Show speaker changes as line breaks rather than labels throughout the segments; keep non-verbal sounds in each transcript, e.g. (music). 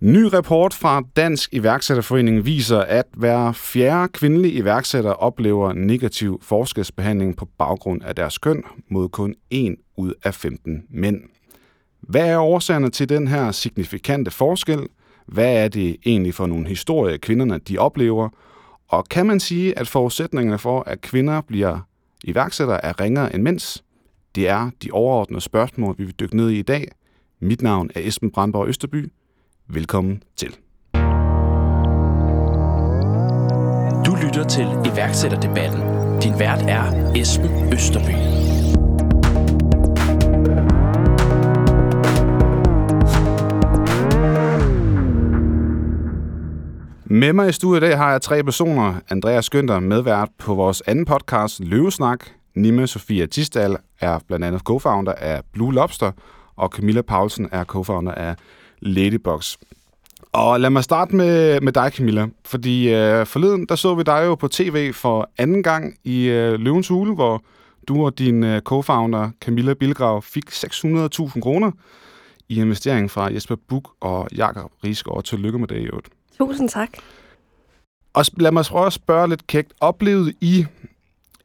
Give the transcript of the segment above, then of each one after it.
Ny rapport fra Dansk Iværksætterforening viser, at hver fjerde kvindelige iværksætter oplever negativ forskelsbehandling på baggrund af deres køn mod kun 1 ud af 15 mænd. Hvad er årsagerne til den her signifikante forskel? Hvad er det egentlig for nogle historier, kvinderne de oplever? Og kan man sige, at forudsætningerne for, at kvinder bliver iværksættere, er ringere end mænds? Det er de overordnede spørgsmål, vi vil dykke ned i i dag. Mit navn er Esben Brandborg Østerby. Velkommen til.
Du lytter til iværksætterdebatten. Din vært er Esben Østerby.
Med mig i studiet i dag har jeg tre personer. Andreas Skønter, medvært på vores anden podcast, Løvesnak. Nimme Sofia Tisdal er blandt andet co-founder af Blue Lobster, og Camilla Paulsen er co-founder af Ladybox. Og lad mig starte med, med dig, Camilla. Fordi øh, forleden, der så vi dig jo på tv for anden gang i øh, Løvens Hule, hvor du og din øh, co-founder Camilla Bilgrav fik 600.000 kroner i investering fra Jesper Buk og Jakob Riesgaard. Tillykke med det, jo.
Tusind tak.
Og lad mig prøve at spørge lidt kægt. Oplevede I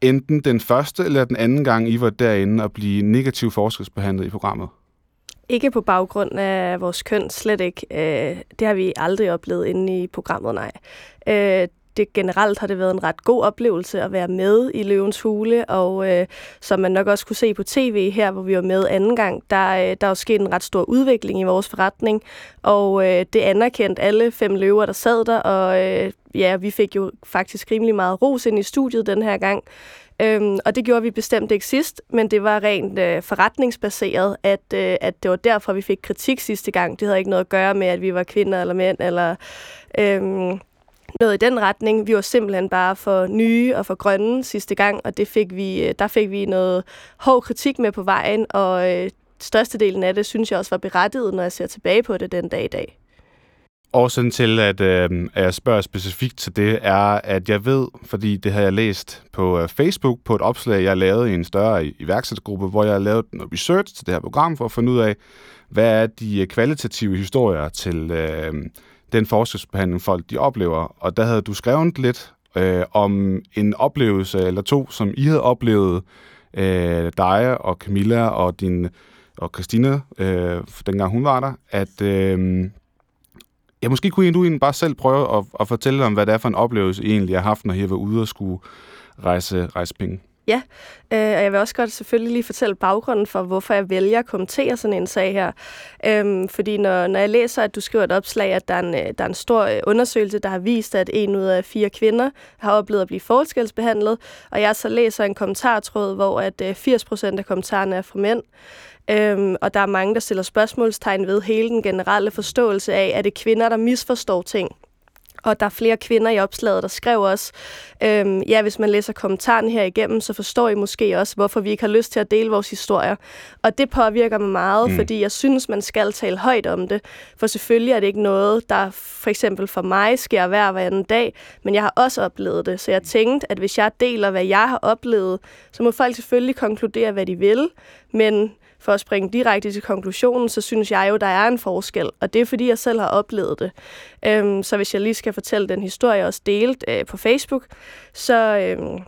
enten den første eller den anden gang, I var derinde og blive negativt forskelsbehandlet i programmet?
Ikke på baggrund af vores køn, slet ikke. Øh, det har vi aldrig oplevet inde i programmet, nej. Øh, det generelt har det været en ret god oplevelse at være med i Løvens Hule, og øh, som man nok også kunne se på tv her, hvor vi var med anden gang, der, øh, der er jo sket en ret stor udvikling i vores forretning, og øh, det anerkendt alle fem løver, der sad der, og øh, ja, vi fik jo faktisk rimelig meget ros ind i studiet den her gang. Øhm, og det gjorde vi bestemt ikke sidst, men det var rent øh, forretningsbaseret, at, øh, at det var derfor, vi fik kritik sidste gang. Det havde ikke noget at gøre med, at vi var kvinder eller mænd, eller øhm, noget i den retning. Vi var simpelthen bare for nye og for grønne sidste gang, og det fik vi, øh, der fik vi noget hård kritik med på vejen, og øh, størstedelen af det synes jeg også var berettiget, når jeg ser tilbage på det den dag i dag.
Årsagen til, at, øh, at jeg spørger specifikt til det, er, at jeg ved, fordi det har jeg læst på øh, Facebook, på et opslag, jeg lavede i en større iværksættergruppe, hvor jeg har lavet noget research til det her program, for at finde ud af, hvad er de øh, kvalitative historier til øh, den forskelsbehandling, folk de oplever. Og der havde du skrevet lidt øh, om en oplevelse eller to, som I havde oplevet, øh, dig og Camilla og din og Christina, øh, dengang hun var der, at... Øh, Ja, måske kunne du egentlig bare selv prøve at, at fortælle om, hvad det er for en oplevelse, I egentlig har haft, når I har været ude og skulle rejse, rejse penge.
Ja, øh, og jeg vil også godt selvfølgelig lige fortælle baggrunden for, hvorfor jeg vælger at kommentere sådan en sag her. Øhm, fordi når, når jeg læser, at du skriver et opslag, at der er en, øh, der er en stor øh, undersøgelse, der har vist, at en ud af fire kvinder har oplevet at blive forskelsbehandlet, og jeg så læser en kommentartråd, hvor at øh, 80 procent af kommentarerne er fra mænd, Øhm, og der er mange, der stiller spørgsmålstegn ved hele den generelle forståelse af, at det er kvinder, der misforstår ting. Og der er flere kvinder i opslaget, der skriver også, øhm, ja, hvis man læser kommentaren her igennem, så forstår I måske også, hvorfor vi ikke har lyst til at dele vores historier. Og det påvirker mig meget, mm. fordi jeg synes, man skal tale højt om det. For selvfølgelig er det ikke noget, der for eksempel for mig sker hver hver anden dag, men jeg har også oplevet det. Så jeg tænkte, at hvis jeg deler, hvad jeg har oplevet, så må folk selvfølgelig konkludere, hvad de vil. Men for at springe direkte til konklusionen, så synes jeg jo, der er en forskel, og det er fordi, jeg selv har oplevet det. Øhm, så hvis jeg lige skal fortælle den historie, jeg også delt øh, på Facebook, så øhm,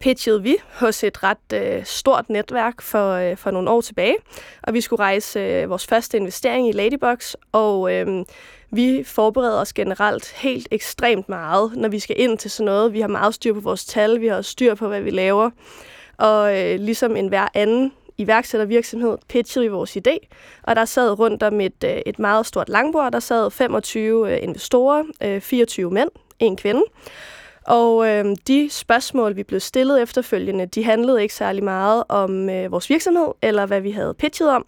pitchede vi hos et ret øh, stort netværk for, øh, for nogle år tilbage, og vi skulle rejse øh, vores første investering i Ladybox, og øh, vi forbereder os generelt helt ekstremt meget, når vi skal ind til sådan noget. Vi har meget styr på vores tal, vi har styr på, hvad vi laver, og øh, ligesom en hver anden iværksættervirksomhed pitchede vi vores idé, og der sad rundt om et, øh, et meget stort langbord, der sad 25 øh, investorer, øh, 24 mænd, en kvinde, og øh, de spørgsmål, vi blev stillet efterfølgende, de handlede ikke særlig meget om øh, vores virksomhed, eller hvad vi havde pitchet om,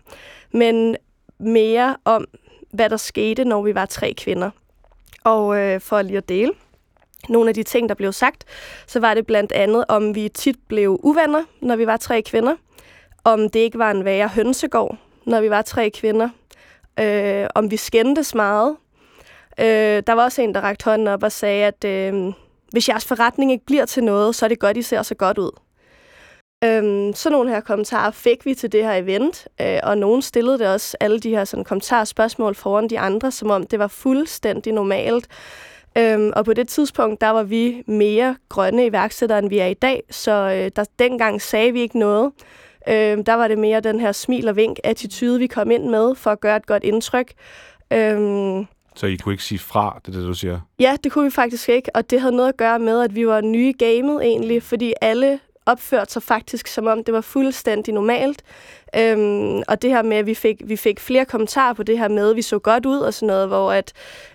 men mere om, hvad der skete, når vi var tre kvinder. Og øh, for lige at dele nogle af de ting, der blev sagt, så var det blandt andet, om vi tit blev uvenner, når vi var tre kvinder om det ikke var en værre hønsegård, når vi var tre kvinder, øh, om vi skændtes meget. Øh, der var også en, der rakte hånden op og sagde, at øh, hvis jeres forretning ikke bliver til noget, så er det godt, I ser så godt ud. Øhm, sådan nogle her kommentarer fik vi til det her event, øh, og nogen stillede det også alle de her sådan, kommentarer og spørgsmål foran de andre, som om det var fuldstændig normalt. Øhm, og på det tidspunkt, der var vi mere grønne iværksættere, end vi er i dag, så øh, der, dengang sagde vi ikke noget. Øhm, der var det mere den her smil og vink attitude, vi kom ind med for at gøre et godt indtryk. Øhm,
så I kunne ikke sige fra, det er det, du siger?
Ja, det kunne vi faktisk ikke, og det havde noget at gøre med, at vi var nye i gamet egentlig, fordi alle opførte sig faktisk, som om det var fuldstændig normalt. Øhm, og det her med, at vi fik, vi fik flere kommentarer på det her med, at vi så godt ud og sådan noget, hvor at,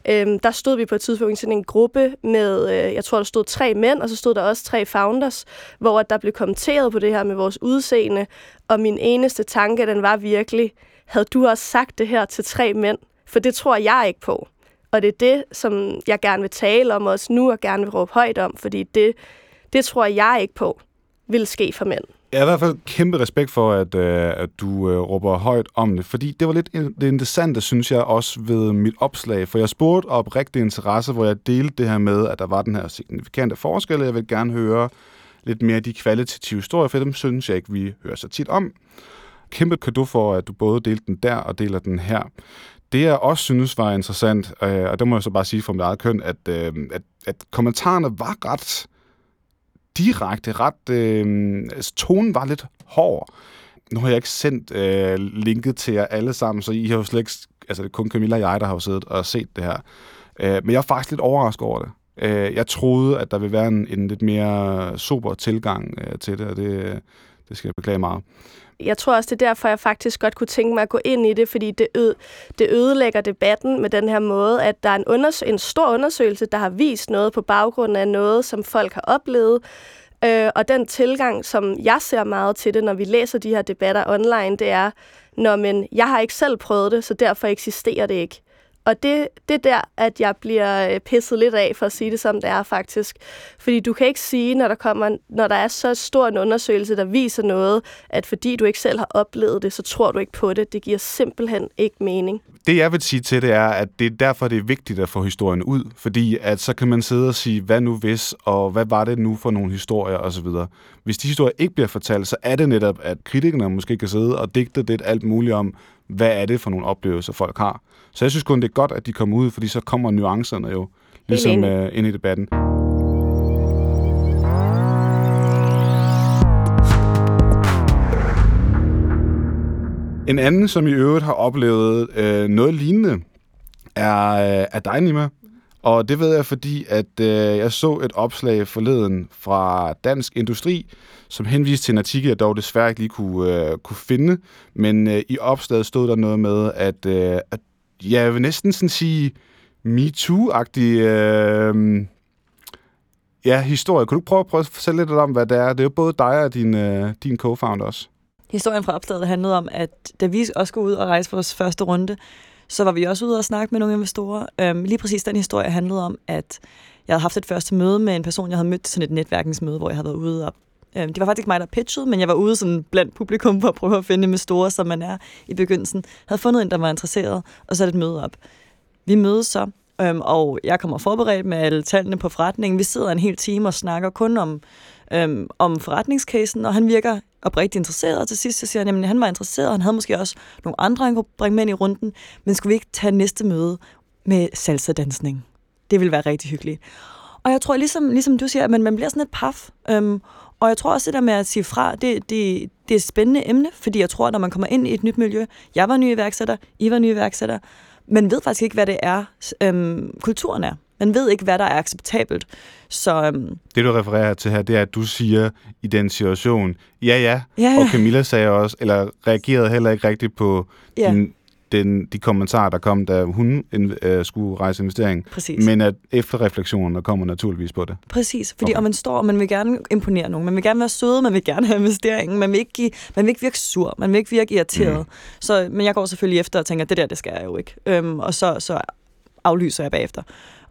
øhm, der stod vi på et tidspunkt i sådan en gruppe med, øh, jeg tror, der stod tre mænd, og så stod der også tre founders, hvor at der blev kommenteret på det her med vores udseende, og min eneste tanke, den var virkelig, havde du også sagt det her til tre mænd? For det tror jeg ikke på. Og det er det, som jeg gerne vil tale om også nu, og gerne vil råbe højt om, fordi det, det tror jeg ikke på vil ske for mænd.
Jeg har i hvert fald kæmpe respekt for, at, øh, at du øh, råber højt om det, fordi det var lidt det interessante, synes jeg, også ved mit opslag, for jeg spurgte op rigtig interesse, hvor jeg delte det her med, at der var den her signifikante forskel, og jeg vil gerne høre lidt mere af de kvalitative historier, for dem synes jeg ikke, vi hører så tit om. Kæmpe kado for, at du både delte den der og deler den her. Det, jeg også synes var interessant, øh, og det må jeg så bare sige for mit eget køn, at, øh, at, at kommentarerne var ret direkte, ret... Øh, altså, tonen var lidt hård. Nu har jeg ikke sendt øh, linket til jer alle sammen, så I har jo slet ikke... Altså, det er kun Camilla og jeg, der har jo siddet og set det her. Øh, men jeg er faktisk lidt overrasket over det. Øh, jeg troede, at der ville være en, en lidt mere super tilgang øh, til det, og det, øh, det skal jeg beklage meget
jeg tror også, det er derfor, jeg faktisk godt kunne tænke mig at gå ind i det, fordi det, ø- det ødelægger debatten med den her måde, at der er en, unders- en stor undersøgelse, der har vist noget på baggrund af noget, som folk har oplevet. Øh, og den tilgang, som jeg ser meget til det, når vi læser de her debatter online, det er, når men jeg har ikke selv prøvet det, så derfor eksisterer det ikke. Og det, det er der, at jeg bliver øh, pisset lidt af, for at sige det som det er faktisk. Fordi du kan ikke sige, når der, kommer, når der er så stor en undersøgelse, der viser noget, at fordi du ikke selv har oplevet det, så tror du ikke på det. Det giver simpelthen ikke mening.
Det jeg vil sige til det er, at det er derfor, det er vigtigt at få historien ud. Fordi at så kan man sidde og sige, hvad nu hvis, og hvad var det nu for nogle historier osv. Hvis de historier ikke bliver fortalt, så er det netop, at kritikerne måske kan sidde og digte det alt muligt om, hvad er det for nogle oplevelser, folk har. Så jeg synes kun, det er godt, at de kommer ud, fordi så kommer nuancerne jo ligesom uh, ind i debatten. En anden, som i øvrigt har oplevet øh, noget lignende, er, øh, er dig, Nima. Og det ved jeg, fordi at øh, jeg så et opslag forleden fra Dansk Industri, som henviste til en artikel, jeg dog desværre ikke lige kunne, øh, kunne finde. Men øh, i opslaget stod der noget med, at, øh, at jeg vil næsten sådan sige MeToo-agtig øh, ja, historie. Kan du prøve, prøve at fortælle lidt om, hvad det er? Det er jo både dig og din, øh, din co-founder også.
Historien fra opslaget handlede om, at da vi også skulle ud og rejse vores første runde, så var vi også ude og snakke med nogle investorer. Øhm, lige præcis den historie handlede om, at jeg havde haft et første møde med en person, jeg havde mødt til sådan et netværkningsmøde, hvor jeg havde været ude og Øhm, det var faktisk ikke mig, der pitchede, men jeg var ude sådan blandt publikum for at prøve at finde med store, som man er i begyndelsen. havde fundet en, der var interesseret, og så et møde op. Vi mødes så, øhm, og jeg kommer forberedt med alle tallene på forretningen. Vi sidder en hel time og snakker kun om, øhm, om forretningscasen, og han virker oprigtigt interesseret, og til sidst så siger han, at han var interesseret, og han havde måske også nogle andre, han kunne bringe med ind i runden, men skulle vi ikke tage næste møde med salsa-dansning? Det ville være rigtig hyggeligt. Og jeg tror, ligesom, ligesom du siger, at man, man bliver sådan et paf. Øhm, og jeg tror også, det der med at sige fra, det, det, det er et spændende emne, fordi jeg tror, at når man kommer ind i et nyt miljø, jeg var ny iværksætter, I var ny iværksætter, man ved faktisk ikke, hvad det er, øhm, kulturen er. Man ved ikke, hvad der er acceptabelt. Så, øhm,
det, du refererer til her, det er, at du siger i den situation, ja, ja, ja, ja. og Camilla sagde også, eller reagerede heller ikke rigtigt på ja. din den, de kommentarer, der kom, da hun øh, skulle rejse investering.
Præcis.
Men at efterreflektionen kommer naturligvis på det.
Præcis, fordi okay. og man står, og man vil gerne imponere nogen, man vil gerne være søde, man vil gerne have investeringen, man vil ikke, give, man vil ikke virke sur, man vil ikke virke irriteret. Mm. Så, men jeg går selvfølgelig efter og tænker, det der, det skal jeg jo ikke. Øhm, og så, så aflyser jeg bagefter.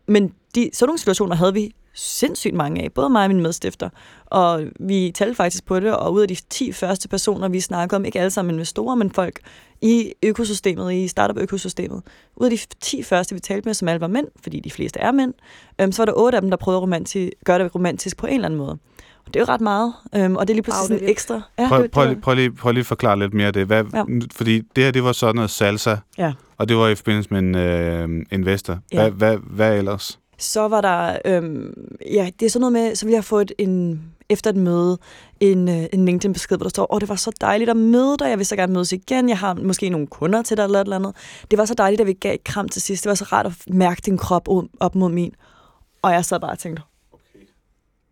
Men de, sådan nogle situationer havde vi sindssygt mange af, både mig og min medstifter. Og vi talte faktisk på det, og ud af de 10 første personer, vi snakkede om, ikke alle sammen investorer, men folk i økosystemet, i startup-økosystemet. Ud af de 10 første, vi talte med, som alle var mænd, fordi de fleste er mænd, øhm, så var der otte af dem, der prøvede at romanti- gøre det romantisk på en eller anden måde. Og det er jo ret meget, øhm, og det er lige pludselig sådan ekstra. Ja,
Prøv, prøv, prøv, lige, prøv lige at forklare lidt mere af det. Hvad,
Ja.
Fordi det her, det var sådan noget salsa,
Ja.
og det var i forbindelse med en øh, investor.
Ja.
Hvad, hvad, hvad ellers?
Så var der, øhm, ja, det er sådan noget med, så ville jeg få et, en, efter et møde, en, øh, en LinkedIn-besked, hvor der står, åh, det var så dejligt at møde dig, jeg vil så gerne mødes igen, jeg har måske nogle kunder til dig, eller et eller andet. Det var så dejligt, at vi gav et kram til sidst, det var så rart at mærke din krop op mod min. Og jeg sad bare og tænkte,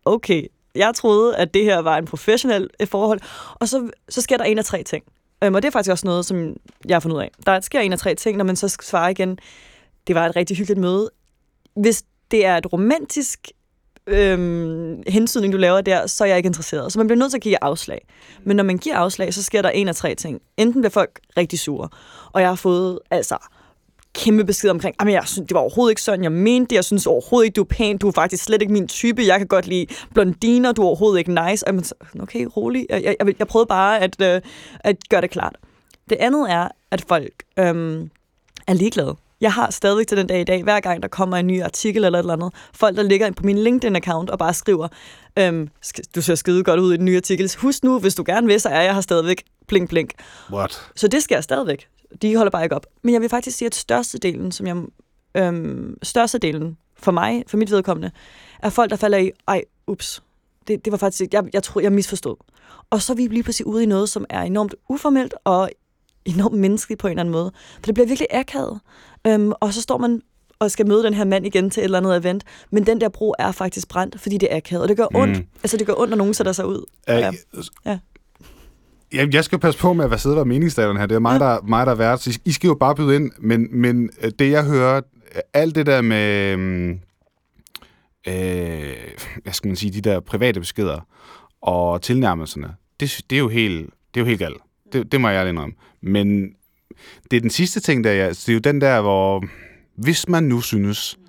okay, jeg troede, at det her var en professionel øh, forhold, og så, så sker der en af tre ting. Øhm, og det er faktisk også noget, som jeg har fundet ud af. Der sker en af tre ting, når man så svarer igen, det var et rigtig hyggeligt møde. Hvis det er et romantisk øhm, hensydning, du laver der, så er jeg ikke interesseret. Så man bliver nødt til at give afslag. Men når man giver afslag, så sker der en af tre ting. Enten bliver folk rigtig sure, og jeg har fået altså kæmpe besked omkring, at jeg synes, det var overhovedet ikke sådan, jeg mente det. Jeg synes overhovedet ikke, du er pæn. Du er faktisk slet ikke min type. Jeg kan godt lide blondiner. Du er overhovedet ikke nice. Og jeg, så, okay, rolig. Jeg, jeg, jeg, jeg prøvede bare at, øh, at gøre det klart. Det andet er, at folk øhm, er ligeglade. Jeg har stadig til den dag i dag, hver gang der kommer en ny artikel eller et eller andet, folk, der ligger ind på min LinkedIn-account og bare skriver, øhm, du ser skide godt ud i den nye artikel. Husk nu, hvis du gerne vil, så er jeg her stadigvæk. Blink, blink.
What?
Så det sker stadigvæk. De holder bare ikke op. Men jeg vil faktisk sige, at størstedelen, som jeg, øhm, størstedelen for mig, for mit vedkommende, er folk, der falder i, ej, ups, det, det var faktisk, jeg, jeg tror, jeg misforstod. Og så er vi lige pludselig ude i noget, som er enormt uformelt og enormt menneskeligt på en eller anden måde. For det bliver virkelig akavet. Øhm, og så står man og skal møde den her mand igen til et eller andet event, men den der bro er faktisk brændt, fordi det er akavet, og det gør ondt.
Mm.
Altså, det gør ondt, når nogen sætter sig ud.
Ja.
Ja. Ja.
Ja, jeg skal passe på med at være sidde og være meningsdavlen her. Det er mig,
Ja.
der, mig, der er vært. I, I skal jo bare byde ind. Men, men øh, det, jeg hører, alt det der med, øhm, øh, hvad skal man sige, de der private beskeder og tilnærmelserne, det, det er jo helt, det er jo helt galt. Det, det må jeg ærligt indrømme. Men det er den sidste ting, der jeg... det er jo den der, hvor hvis man nu synes,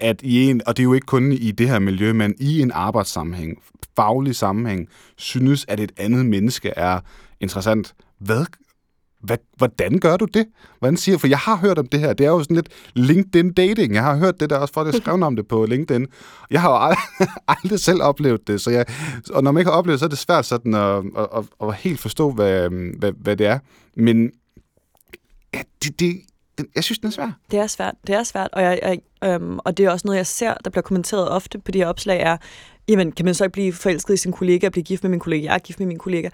at i en, og det er jo ikke kun i det her miljø, men i en arbejdssammenhæng, faglig sammenhæng, synes, at et andet menneske er interessant. Hvad, hvad, hvordan gør du det? Hvordan siger For jeg har hørt om det her. Det er jo sådan lidt LinkedIn dating. Jeg har hørt det der også, for at jeg skrev om det på LinkedIn. Jeg har jo aldrig, (laughs) aldrig selv oplevet det, så jeg, og når man ikke har oplevet så er det svært sådan at, at, at, at helt forstå, hvad, hvad, hvad det er. Men ja, det, det, den, jeg synes, den er svær.
Det er svært, det er svært, og, jeg, jeg, øhm, og det er også noget, jeg ser, der bliver kommenteret ofte på de her opslag, er, jamen, kan man så ikke blive forelsket i sin kollega og blive gift med min kollega? Jeg er gift med min kollega.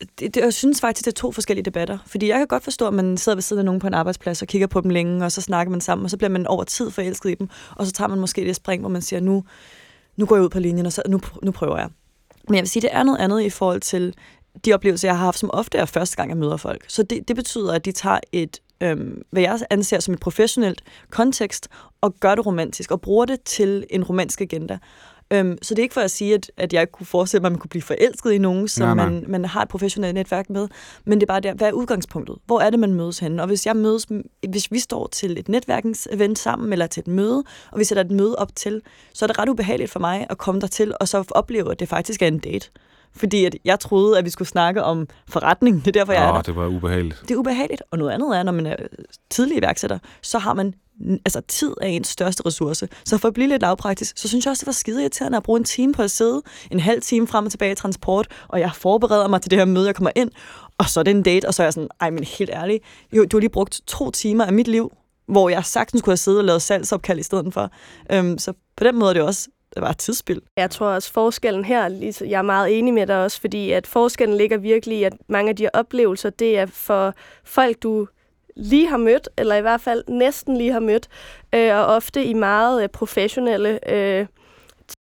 Det, det, jeg synes faktisk, det er to forskellige debatter. Fordi jeg kan godt forstå, at man sidder ved siden af nogen på en arbejdsplads og kigger på dem længe, og så snakker man sammen, og så bliver man over tid forelsket i dem, og så tager man måske det spring, hvor man siger, nu, nu går jeg ud på linjen, og så, nu, nu prøver jeg. Men jeg vil sige, det er noget andet i forhold til de oplevelser, jeg har haft, som ofte er første gang, jeg møder folk. Så det, det betyder, at de tager et, øhm, hvad jeg anser som et professionelt kontekst, og gør det romantisk, og bruger det til en romantisk agenda. Øhm, så det er ikke for at sige, at, at jeg ikke kunne forestille mig, at man kunne blive forelsket i nogen, som
Nej, nej.
man, man har et professionelt netværk med. Men det er bare der, hvad er udgangspunktet? Hvor er det, man mødes henne? Og hvis jeg mødes, hvis vi står til et netværkingsevent sammen, eller til et møde, og vi sætter et møde op til, så er det ret ubehageligt for mig at komme der til, og så opleve, at det faktisk er en date. Fordi at jeg troede, at vi skulle snakke om forretning. Det er derfor, jeg er der.
Det var ubehageligt.
Det er ubehageligt. Og noget andet er, når man er tidlig iværksætter, så har man altså tid er ens største ressource. Så for at blive lidt lavpraktisk, så synes jeg også, det var skide irriterende at bruge en time på at sidde, en halv time frem og tilbage i transport, og jeg forbereder mig til det her møde, jeg kommer ind, og så er det en date, og så er jeg sådan, ej, men helt ærligt, jo, du har lige brugt to timer af mit liv, hvor jeg sagtens kunne have siddet og lavet salgsopkald i stedet for. Øhm, så på den måde er det også det var tidsspil.
Jeg tror også, forskellen her, lige- jeg er meget enig med dig også, fordi at forskellen ligger virkelig i, at mange af de her oplevelser, det er for folk, du lige har mødt, eller i hvert fald næsten lige har mødt, øh, og ofte i meget øh, professionelle øh,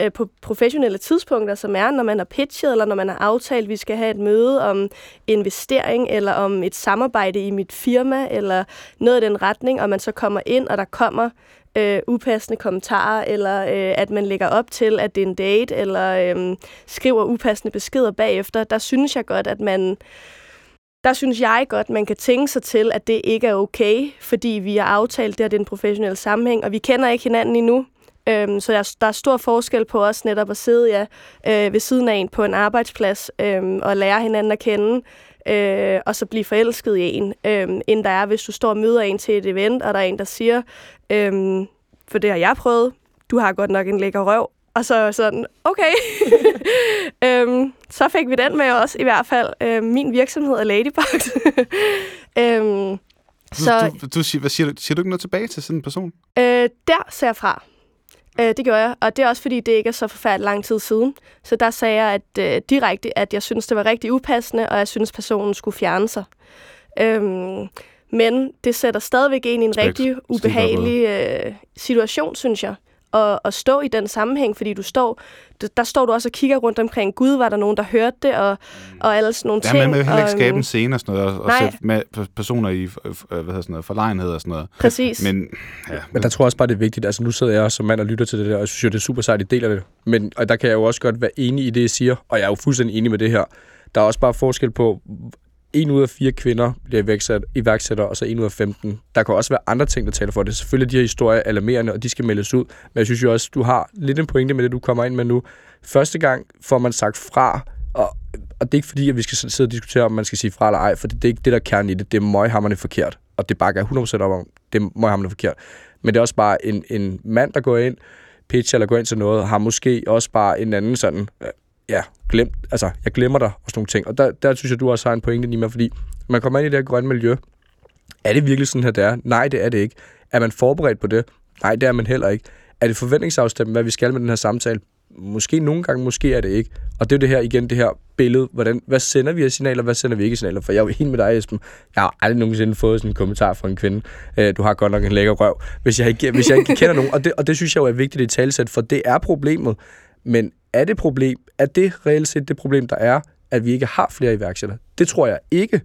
øh på professionelle tidspunkter, som er, når man har pitchet, eller når man har aftalt, at vi skal have et møde om investering, eller om et samarbejde i mit firma, eller noget i den retning, og man så kommer ind, og der kommer øh, upassende kommentarer, eller øh, at man lægger op til, at det er en date, eller øh, skriver upassende beskeder bagefter, der synes jeg godt, at man der synes jeg godt, man kan tænke sig til, at det ikke er okay, fordi vi har aftalt det, at det er en professionel sammenhæng, og vi kender ikke hinanden endnu. Øhm, så der, der er stor forskel på os netop at sidde ja, øh, ved siden af en på en arbejdsplads øh, og lære hinanden at kende, øh, og så blive forelsket i en, øh, end der er, hvis du står og møder en til et event, og der er en, der siger, øh, for det har jeg prøvet, du har godt nok en lækker røv, Og så sådan, okay. (laughs) øhm, så fik vi den med også, i hvert fald. Øhm, min virksomhed er Ladybugs. (laughs) øhm,
så, du, du, hvad siger, du, siger du ikke noget tilbage til sådan en person?
Øh, der ser jeg fra. Øh, det gør jeg, og det er også fordi, det ikke er så forfærdeligt lang tid siden. Så der sagde jeg at, øh, direkte, at jeg synes, det var rigtig upassende, og jeg synes, personen skulle fjerne sig. Øhm, men det sætter stadigvæk en i en Respekt. rigtig ubehagelig øh, situation, synes jeg at, at stå i den sammenhæng, fordi du står, der står du også og kigger rundt omkring, gud, var der nogen, der hørte det, og, og alle sådan nogle
ja,
ting.
Ja, man vil heller ikke skabe en scene og sådan noget, og, og sætte med personer i hvad hedder sådan noget, forlegenhed og sådan noget.
Præcis.
Men,
ja. Men der tror jeg også bare, det er vigtigt. Altså, nu sidder jeg som mand og lytter til det der, og jeg synes jo, det er super sejt, I deler det. Men og der kan jeg jo også godt være enig i det, jeg siger, og jeg er jo fuldstændig enig med det her. Der er også bare forskel på, en ud af fire kvinder bliver iværksætter, og så en ud af 15. Der kan også være andre ting, der taler for det. Selvfølgelig er de her historier alarmerende, og de skal meldes ud. Men jeg synes jo også, du har lidt en pointe med det, du kommer ind med nu. Første gang får man sagt fra, og, og det er ikke fordi, at vi skal sidde og diskutere, om man skal sige fra eller ej, for det, det er ikke det, der er kernen i det. Det er møghammerne forkert, og det bakker jeg 100% op om. Det er møghammerne forkert. Men det er også bare en, en mand, der går ind, pitch eller går ind til noget, har måske også bare en anden sådan øh, ja, glemt, altså, jeg glemmer dig og sådan nogle ting. Og der, der synes jeg, du også har en pointe, Nima, fordi man kommer ind i det her grønne miljø. Er det virkelig sådan her, det er? Nej, det er det ikke. Er man forberedt på det? Nej, det er man heller ikke. Er det forventningsafstemt, hvad vi skal med den her samtale? Måske nogle gange, måske er det ikke. Og det er det her igen, det her billede. Hvordan, hvad sender vi af signaler, hvad sender vi ikke af signaler? For jeg er jo helt med dig, Esben. Jeg har aldrig nogensinde fået sådan en kommentar fra en kvinde. Øh, du har godt nok en lækker røv, hvis jeg ikke, hvis jeg ikke kender nogen. Og det, og det synes jeg jo er vigtigt i talsæt, for det er problemet. Men er det problem, er det reelt set det problem, der er, at vi ikke har flere iværksættere? Det tror jeg ikke.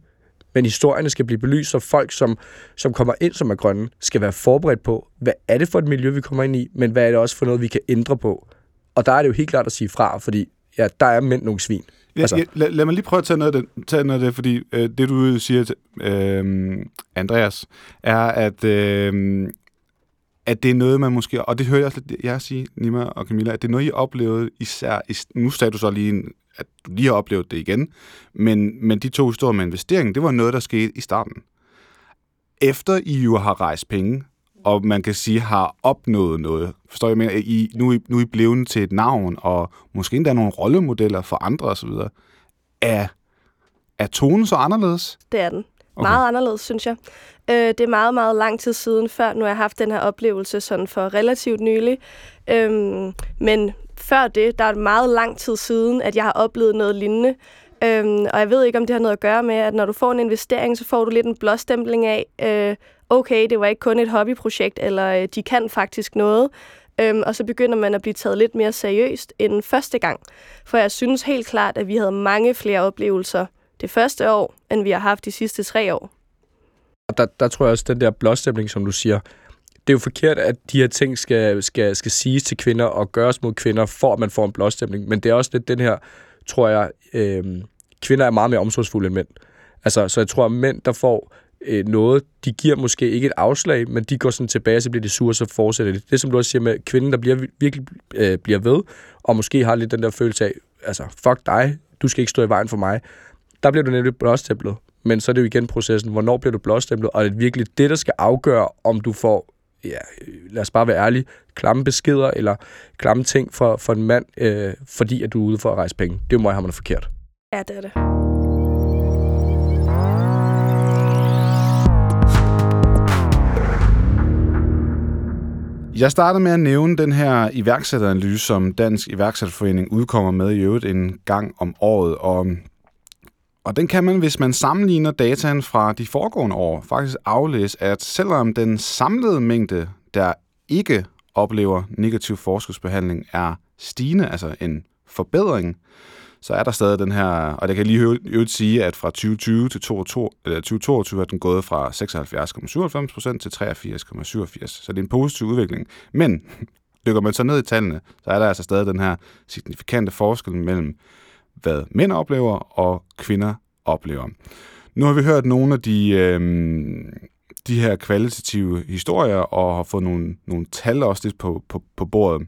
Men historierne skal blive belyst, så folk, som, som kommer ind som er grønne, skal være forberedt på, hvad er det for et miljø, vi kommer ind i, men hvad er det også for noget, vi kan ændre på? Og der er det jo helt klart at sige fra, fordi ja, der er mænd nogle svin.
Ja, altså. ja, lad, lad mig lige prøve at tage noget af det, tage noget af det fordi øh, det, du siger øh, Andreas, er, at øh, at det er noget, man måske, og det hører jeg også lidt jer sige, Nima og Camilla, at det er noget, I oplevede især, nu sagde du så lige, at du lige har oplevet det igen, men, men de to historier med investeringen, det var noget, der skete i starten. Efter I jo har rejst penge, og man kan sige, har opnået noget. Forstår jeg mener, I, nu, nu er I blevet til et navn, og måske endda nogle rollemodeller for andre osv. Er, er tonen så anderledes?
Det er den. Okay. Meget anderledes, synes jeg. Øh, det er meget, meget lang tid siden, før nu har jeg haft den her oplevelse sådan for relativt nylig. Øhm, men før det, der er det meget lang tid siden, at jeg har oplevet noget lignende. Øhm, og jeg ved ikke, om det har noget at gøre med, at når du får en investering, så får du lidt en blåstempling af, øh, okay, det var ikke kun et hobbyprojekt, eller øh, de kan faktisk noget. Øhm, og så begynder man at blive taget lidt mere seriøst end første gang. For jeg synes helt klart, at vi havde mange flere oplevelser det første år, end vi har haft de sidste tre år.
Der, der tror jeg også, den der blåstemning, som du siger, det er jo forkert, at de her ting skal, skal, skal siges til kvinder og gøres mod kvinder, for at man får en blåstemning. Men det er også lidt den her, tror jeg, øh, kvinder er meget mere omsorgsfulde end mænd. Altså, så jeg tror, at mænd, der får øh, noget, de giver måske ikke et afslag, men de går sådan tilbage, så bliver de sure, så fortsætter det. Det som du også siger med kvinden, der bliver, virkelig øh, bliver ved, og måske har lidt den der følelse af, altså, fuck dig, du skal ikke stå i vejen for mig. Der bliver du nemlig blåstemplet. Men så er det jo igen processen. Hvornår bliver du blåstemplet? Og det er virkelig det, der skal afgøre, om du får, ja, lad os bare være ærlige, klamme beskeder eller klamme ting for, for en mand, øh, fordi at du er ude for at rejse penge. Det må jeg have man forkert.
Ja, det er det.
Jeg startede med at nævne den her iværksætteranalyse, som Dansk Iværksætterforening udkommer med i øvrigt en gang om året. Og og den kan man, hvis man sammenligner dataen fra de foregående år, faktisk aflæse, at selvom den samlede mængde, der ikke oplever negativ forskudsbehandling, er stigende, altså en forbedring, så er der stadig den her, og det kan lige øvrigt sige, at fra 2020 til 2022 er den gået fra 76,97% til 83,87%, så det er en positiv udvikling. Men (laughs) dykker man så ned i tallene, så er der altså stadig den her signifikante forskel mellem hvad mænd oplever og kvinder oplever. Nu har vi hørt nogle af de, øh, de her kvalitative historier og har fået nogle, nogle tal også lidt på, på, på bordet.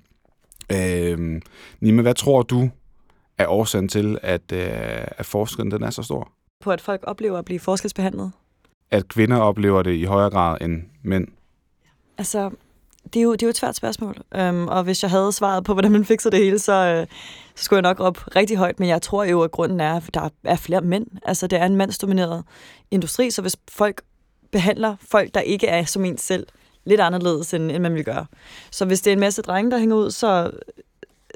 Øh, Nima, hvad tror du er årsagen til, at, øh, at forskellen den er så stor?
På at folk oplever at blive forskelsbehandlet?
At kvinder oplever det i højere grad end mænd?
Altså, det, er jo, det er jo et svært spørgsmål. øhm, og hvis jeg havde svaret på, hvordan man fikser det hele, så, øh, så skulle jeg nok op rigtig højt. Men jeg tror jo, at grunden er, at der er flere mænd. Altså, det er en mandsdomineret industri, så hvis folk behandler folk, der ikke er som en selv, lidt anderledes, end, end man vil gøre. Så hvis det er en masse drenge, der hænger ud, så,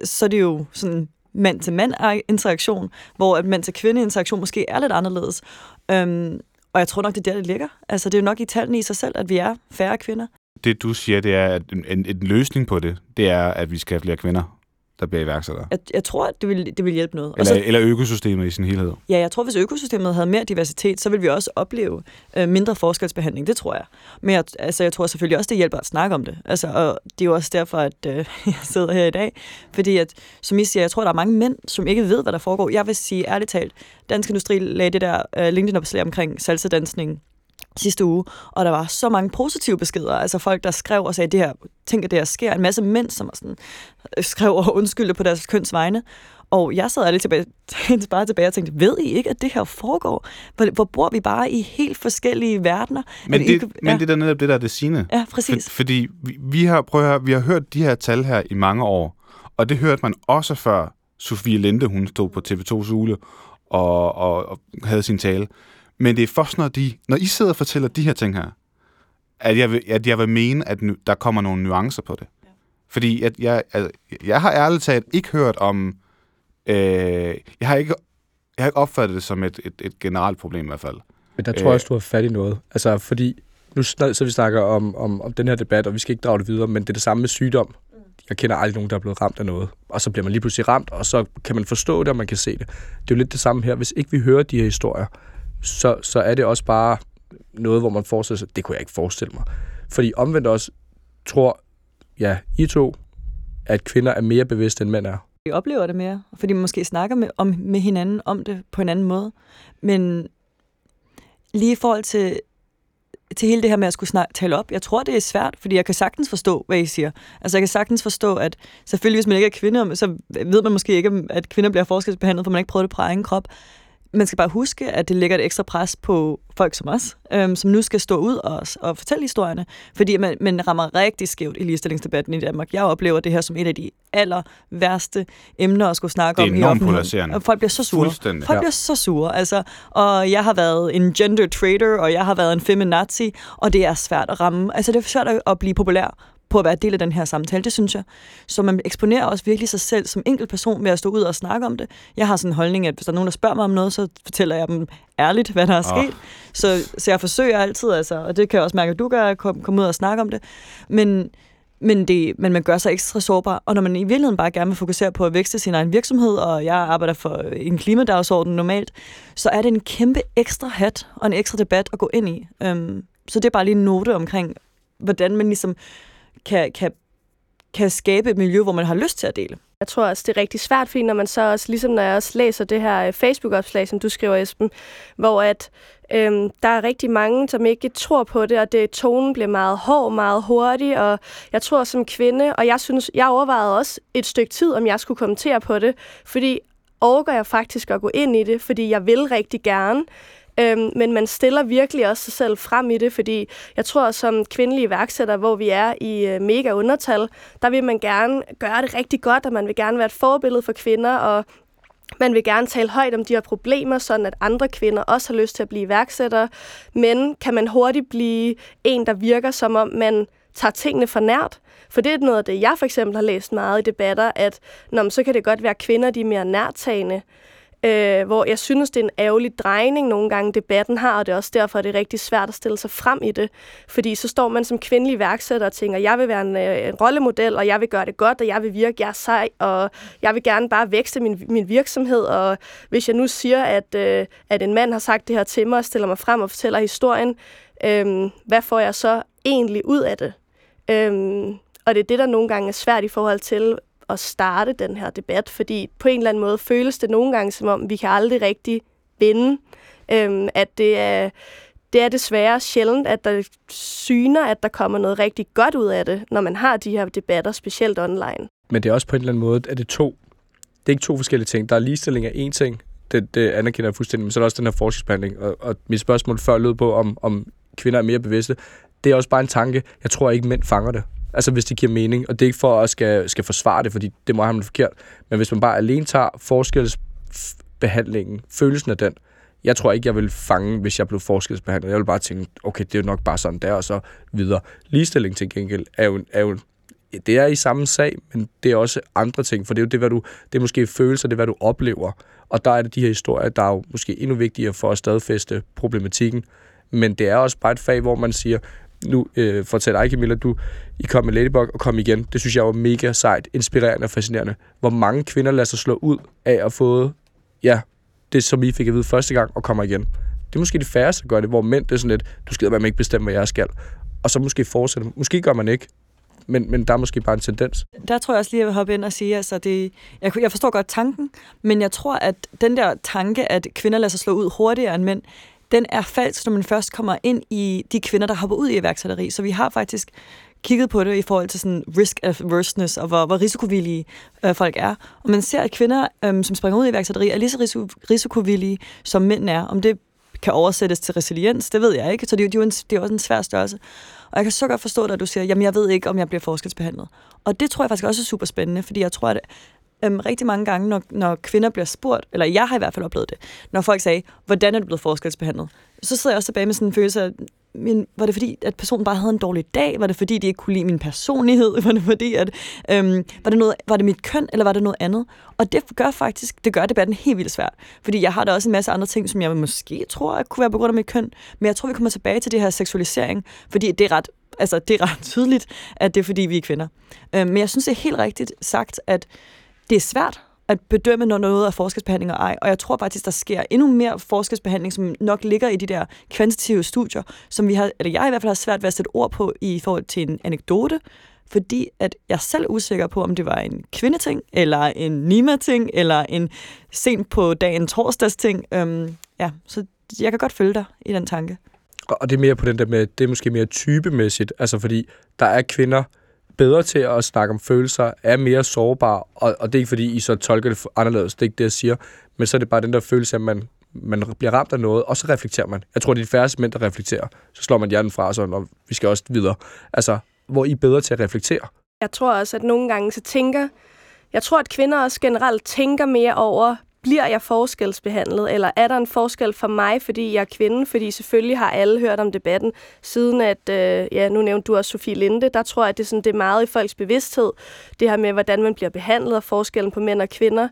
så er det jo sådan mand-til-mand interaktion, hvor at mand-til-kvinde interaktion måske er lidt anderledes. Øhm, og jeg tror nok, det er der, det ligger. Altså, det er jo nok i tallene i sig selv, at vi er færre kvinder.
Det, du siger, det er, at en, en, en løsning på det, det er, at vi skal have flere kvinder der bliver iværksættere?
Jeg, jeg tror, at det vil, det vil hjælpe noget.
Eller, så, eller økosystemet i sin helhed?
Ja, jeg tror, hvis økosystemet havde mere diversitet, så vil vi også opleve øh, mindre forskelsbehandling. Det tror jeg. Men jeg, altså, jeg tror selvfølgelig også, det hjælper at snakke om det. Altså, og det er jo også derfor, at øh, (laughs) jeg sidder her i dag. Fordi, at, som I siger, jeg tror, der er mange mænd, som ikke ved, hvad der foregår. Jeg vil sige ærligt talt, Dansk Industri lagde det der øh, LinkedIn-opslag omkring salsedansning sidste uge, og der var så mange positive beskeder, altså folk, der skrev og sagde, det her, tænk, at det her sker. En masse mænd, som sådan, øh, skrev og undskyldte på deres køns vegne. Og jeg sad lidt tilbage, (laughs) bare tilbage og tænkte, ved I ikke, at det her foregår? Hvor, hvor bor vi bare i helt forskellige verdener?
Men, det, I, ja. men det er netop det, der er det sine.
Ja, præcis.
For, fordi vi, vi, har, prøv at høre, vi har hørt de her tal her i mange år, og det hørte man også før Sofie Linde, hun stod på TV2's ule og, og, og havde sin tale. Men det er først, når, de, når I sidder og fortæller de her ting her, at jeg vil, at jeg vil mene, at nu, der kommer nogle nuancer på det. Ja. Fordi at jeg, altså, jeg har ærligt talt ikke hørt om... Øh, jeg, har ikke, jeg har ikke opfattet det som et, et, et generelt problem i hvert fald.
Men der tror jeg også, du har fat i noget. Altså, fordi nu så vi snakker om, om, om den her debat, og vi skal ikke drage det videre, men det er det samme med sygdom. Jeg kender aldrig nogen, der er blevet ramt af noget. Og så bliver man lige pludselig ramt, og så kan man forstå det, og man kan se det. Det er jo lidt det samme her. Hvis ikke vi hører de her historier, så, så er det også bare noget, hvor man forestiller sig, det kunne jeg ikke forestille mig. Fordi omvendt også tror, ja, I to, at kvinder er mere bevidste, end mænd er.
Vi oplever det mere, fordi man måske snakker med, om, med hinanden om det på en anden måde. Men lige i forhold til, til hele det her med at skulle snak, tale op, jeg tror, det er svært, fordi jeg kan sagtens forstå, hvad I siger. Altså, jeg kan sagtens forstå, at selvfølgelig, hvis man ikke er kvinde, så ved man måske ikke, at kvinder bliver forskelsbehandlet, for man ikke prøver det på egen krop man skal bare huske, at det lægger et ekstra pres på folk som os, øhm, som nu skal stå ud og, og fortælle historierne, fordi man, man rammer rigtig skævt i ligestillingsdebatten i Danmark. Jeg oplever det her som et af de aller værste emner at skulle snakke om.
Det er enormt polariserende.
Og folk bliver så sure. Folk ja. bliver så sure. Altså, og jeg har været en gender trader, og jeg har været en feminazi, og det er svært at ramme. Altså, det er svært at blive populær på at være del af den her samtale, det synes jeg. Så man eksponerer også virkelig sig selv som enkelt person ved at stå ud og snakke om det. Jeg har sådan en holdning, at hvis der er nogen, der spørger mig om noget, så fortæller jeg dem ærligt, hvad der er sket. Oh. Så, så jeg forsøger altid, altså, og det kan jeg også mærke, at du gør, at komme kom ud og snakke om det. Men, men, det, men man gør sig ekstra sårbar, og når man i virkeligheden bare gerne vil fokusere på at vækste sin egen virksomhed, og jeg arbejder for en klimadagsorden normalt, så er det en kæmpe ekstra hat og en ekstra debat at gå ind i. Um, så det er bare lige en note omkring, hvordan man ligesom kan, kan, kan skabe et miljø, hvor man har lyst til at dele.
Jeg tror også, det er rigtig svært, fordi når man så også, ligesom når jeg også læser det her øh, Facebook-opslag, som du skriver, Esben, hvor at øhm, der er rigtig mange, som ikke tror på det, og det tonen bliver meget hård, meget hurtig, og jeg tror som kvinde, og jeg synes, jeg overvejede også et stykke tid, om jeg skulle kommentere på det, fordi overgår jeg faktisk at gå ind i det, fordi jeg vil rigtig gerne, Øhm, men man stiller virkelig også sig selv frem i det, fordi jeg tror, som kvindelige iværksætter, hvor vi er i øh, mega undertal, der vil man gerne gøre det rigtig godt, og man vil gerne være et forbillede for kvinder, og man vil gerne tale højt om de her problemer, sådan at andre kvinder også har lyst til at blive iværksættere. Men kan man hurtigt blive en, der virker som om man tager tingene for nært? For det er noget af det, jeg for eksempel har læst meget i debatter, at når, så kan det godt være kvinder, de er mere nærtagende øh, hvor jeg synes, det er en ærgerlig drejning nogle gange, debatten har, og det er også derfor, det er rigtig svært at stille sig frem i det. Fordi så står man som kvindelig iværksætter og tænker, jeg vil være en, øh, en rollemodel, og jeg vil gøre det godt, og jeg vil virke, jeg er sej, og jeg vil gerne bare vækste min, min virksomhed, og hvis jeg nu siger, at, øh, at en mand har sagt det her til mig, og stiller mig frem og fortæller historien, øh, hvad får jeg så egentlig ud af det? Øh, og det er det, der nogle gange er svært i forhold til, at starte den her debat, fordi på en eller anden måde føles det nogle gange, som om vi kan aldrig rigtig vinde. Øhm, at det er, det er desværre sjældent, at der syner, at der kommer noget rigtig godt ud af det, når man har de her debatter, specielt online.
Men det er også på en eller anden måde, at det to, det er ikke to forskellige ting. Der er ligestilling af én ting, det, det anerkender jeg fuldstændig, men så er der også den her forskningsbehandling. Og, og mit spørgsmål før lød på, om, om kvinder er mere bevidste. Det er også bare en tanke. Jeg tror ikke, mænd fanger det. Altså hvis det giver mening. Og det er ikke for at skal, skal forsvare det, fordi det må have man forkert. Men hvis man bare alene tager forskelsbehandlingen, følelsen af den, jeg tror ikke, jeg vil fange, hvis jeg blev forskelsbehandlet. Jeg vil bare tænke, okay, det er jo nok bare sådan der, og så videre. Ligestilling til gengæld er jo, er jo det er i samme sag, men det er også andre ting, for det er jo det, hvad du, det er måske følelser, det er, hvad du oplever. Og der er det de her historier, der er jo måske endnu vigtigere for at stadfæste problematikken. Men det er også bare et fag, hvor man siger, nu øh, for dig, Camilla, du I kom med Ladybug og kom igen. Det synes jeg var mega sejt, inspirerende og fascinerende. Hvor mange kvinder lader sig slå ud af at få, ja, det som I fik at vide første gang og kommer igen. Det er måske det færreste, der gør det, hvor mænd det er sådan lidt, du skal man ikke bestemme, hvad jeg skal. Og så måske fortsætte. Måske gør man ikke, men, men der er måske bare en tendens.
Der tror jeg også lige, at jeg vil hoppe ind og sige, altså det, jeg, jeg forstår godt tanken, men jeg tror, at den der tanke, at kvinder lader sig slå ud hurtigere end mænd, den er falsk, når man først kommer ind i de kvinder, der hopper ud i iværksætteri. Så vi har faktisk kigget på det i forhold til sådan risk averseness og hvor, hvor risikovillige øh, folk er. Og man ser, at kvinder, øh, som springer ud i iværksætteri, er lige så risiko, risikovillige, som mænd er. Om det kan oversættes til resiliens, det ved jeg ikke. Så det, det, er, jo en, det er også en svær størrelse. Og jeg kan så godt forstå dig, at du siger, jamen jeg ved ikke, om jeg bliver forskelsbehandlet. Og det tror jeg faktisk også er super spændende, fordi jeg tror, at øhm, rigtig mange gange, når, når kvinder bliver spurgt, eller jeg har i hvert fald oplevet det, når folk sagde, hvordan er du blevet forskelsbehandlet? Så sidder jeg også tilbage med sådan en følelse af, men var det fordi, at personen bare havde en dårlig dag? Var det fordi, de ikke kunne lide min personlighed? (laughs) Var det fordi, at øhm, var, det noget, var det mit køn, eller var det noget andet? Og det gør faktisk, det gør debatten helt vildt svært. Fordi jeg har da også en masse andre ting, som jeg måske tror, at kunne være på grund af mit køn. Men jeg tror, vi kommer tilbage til det her seksualisering, fordi det er ret altså, det er ret tydeligt, at det er, fordi vi er kvinder. Øhm, men jeg synes, det er helt rigtigt sagt, at det er svært at bedømme, når noget er forskelsbehandling og ej. Og jeg tror faktisk, der sker endnu mere forskelsbehandling, som nok ligger i de der kvantitative studier, som vi har, eller jeg i hvert fald har svært ved at sætte ord på i forhold til en anekdote, fordi at jeg selv er usikker på, om det var en kvindeting, eller en Nima-ting, eller en sent på dagen torsdags-ting. Øhm, ja, så jeg kan godt følge dig i den tanke.
Og det er mere på den der med, det er måske mere typemæssigt, altså fordi der er kvinder, bedre til at snakke om følelser, er mere sårbare, og, og det er ikke fordi, I så tolker det anderledes, det er ikke det, jeg siger, men så er det bare den der følelse, at man, man bliver ramt af noget, og så reflekterer man. Jeg tror, det er de færreste mænd, der reflekterer. Så slår man hjernen fra, og, og vi skal også videre. Altså, hvor I er bedre til at reflektere.
Jeg tror også, at nogle gange så tænker, jeg tror, at kvinder også generelt tænker mere over, bliver jeg forskelsbehandlet, eller er der en forskel for mig, fordi jeg er kvinde? Fordi selvfølgelig har alle hørt om debatten, siden at, øh, ja, nu nævnte du også Sofie Linde, der tror jeg, at det er, sådan, det er meget i folks bevidsthed, det her med, hvordan man bliver behandlet, og forskellen på mænd og kvinder.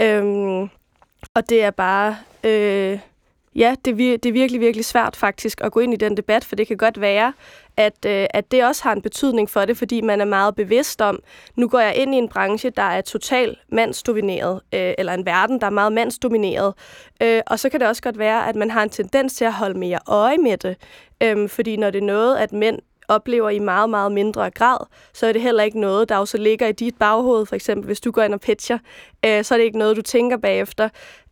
Øhm, og det er bare... Øh, ja, det vir- det er virkelig, virkelig svært faktisk at gå ind i den debat, for det kan godt være, at, øh, at det også har en betydning for det, fordi man er meget bevidst om, nu går jeg ind i en branche, der er totalt mandsdomineret, øh, eller en verden, der er meget mandsdomineret. Øh, og så kan det også godt være, at man har en tendens til at holde mere øje med det, øh, fordi når det er noget, at mænd oplever i meget, meget mindre grad, så er det heller ikke noget, der også ligger i dit baghoved. For eksempel, hvis du går ind og pitcher, øh, så er det ikke noget, du tænker bagefter.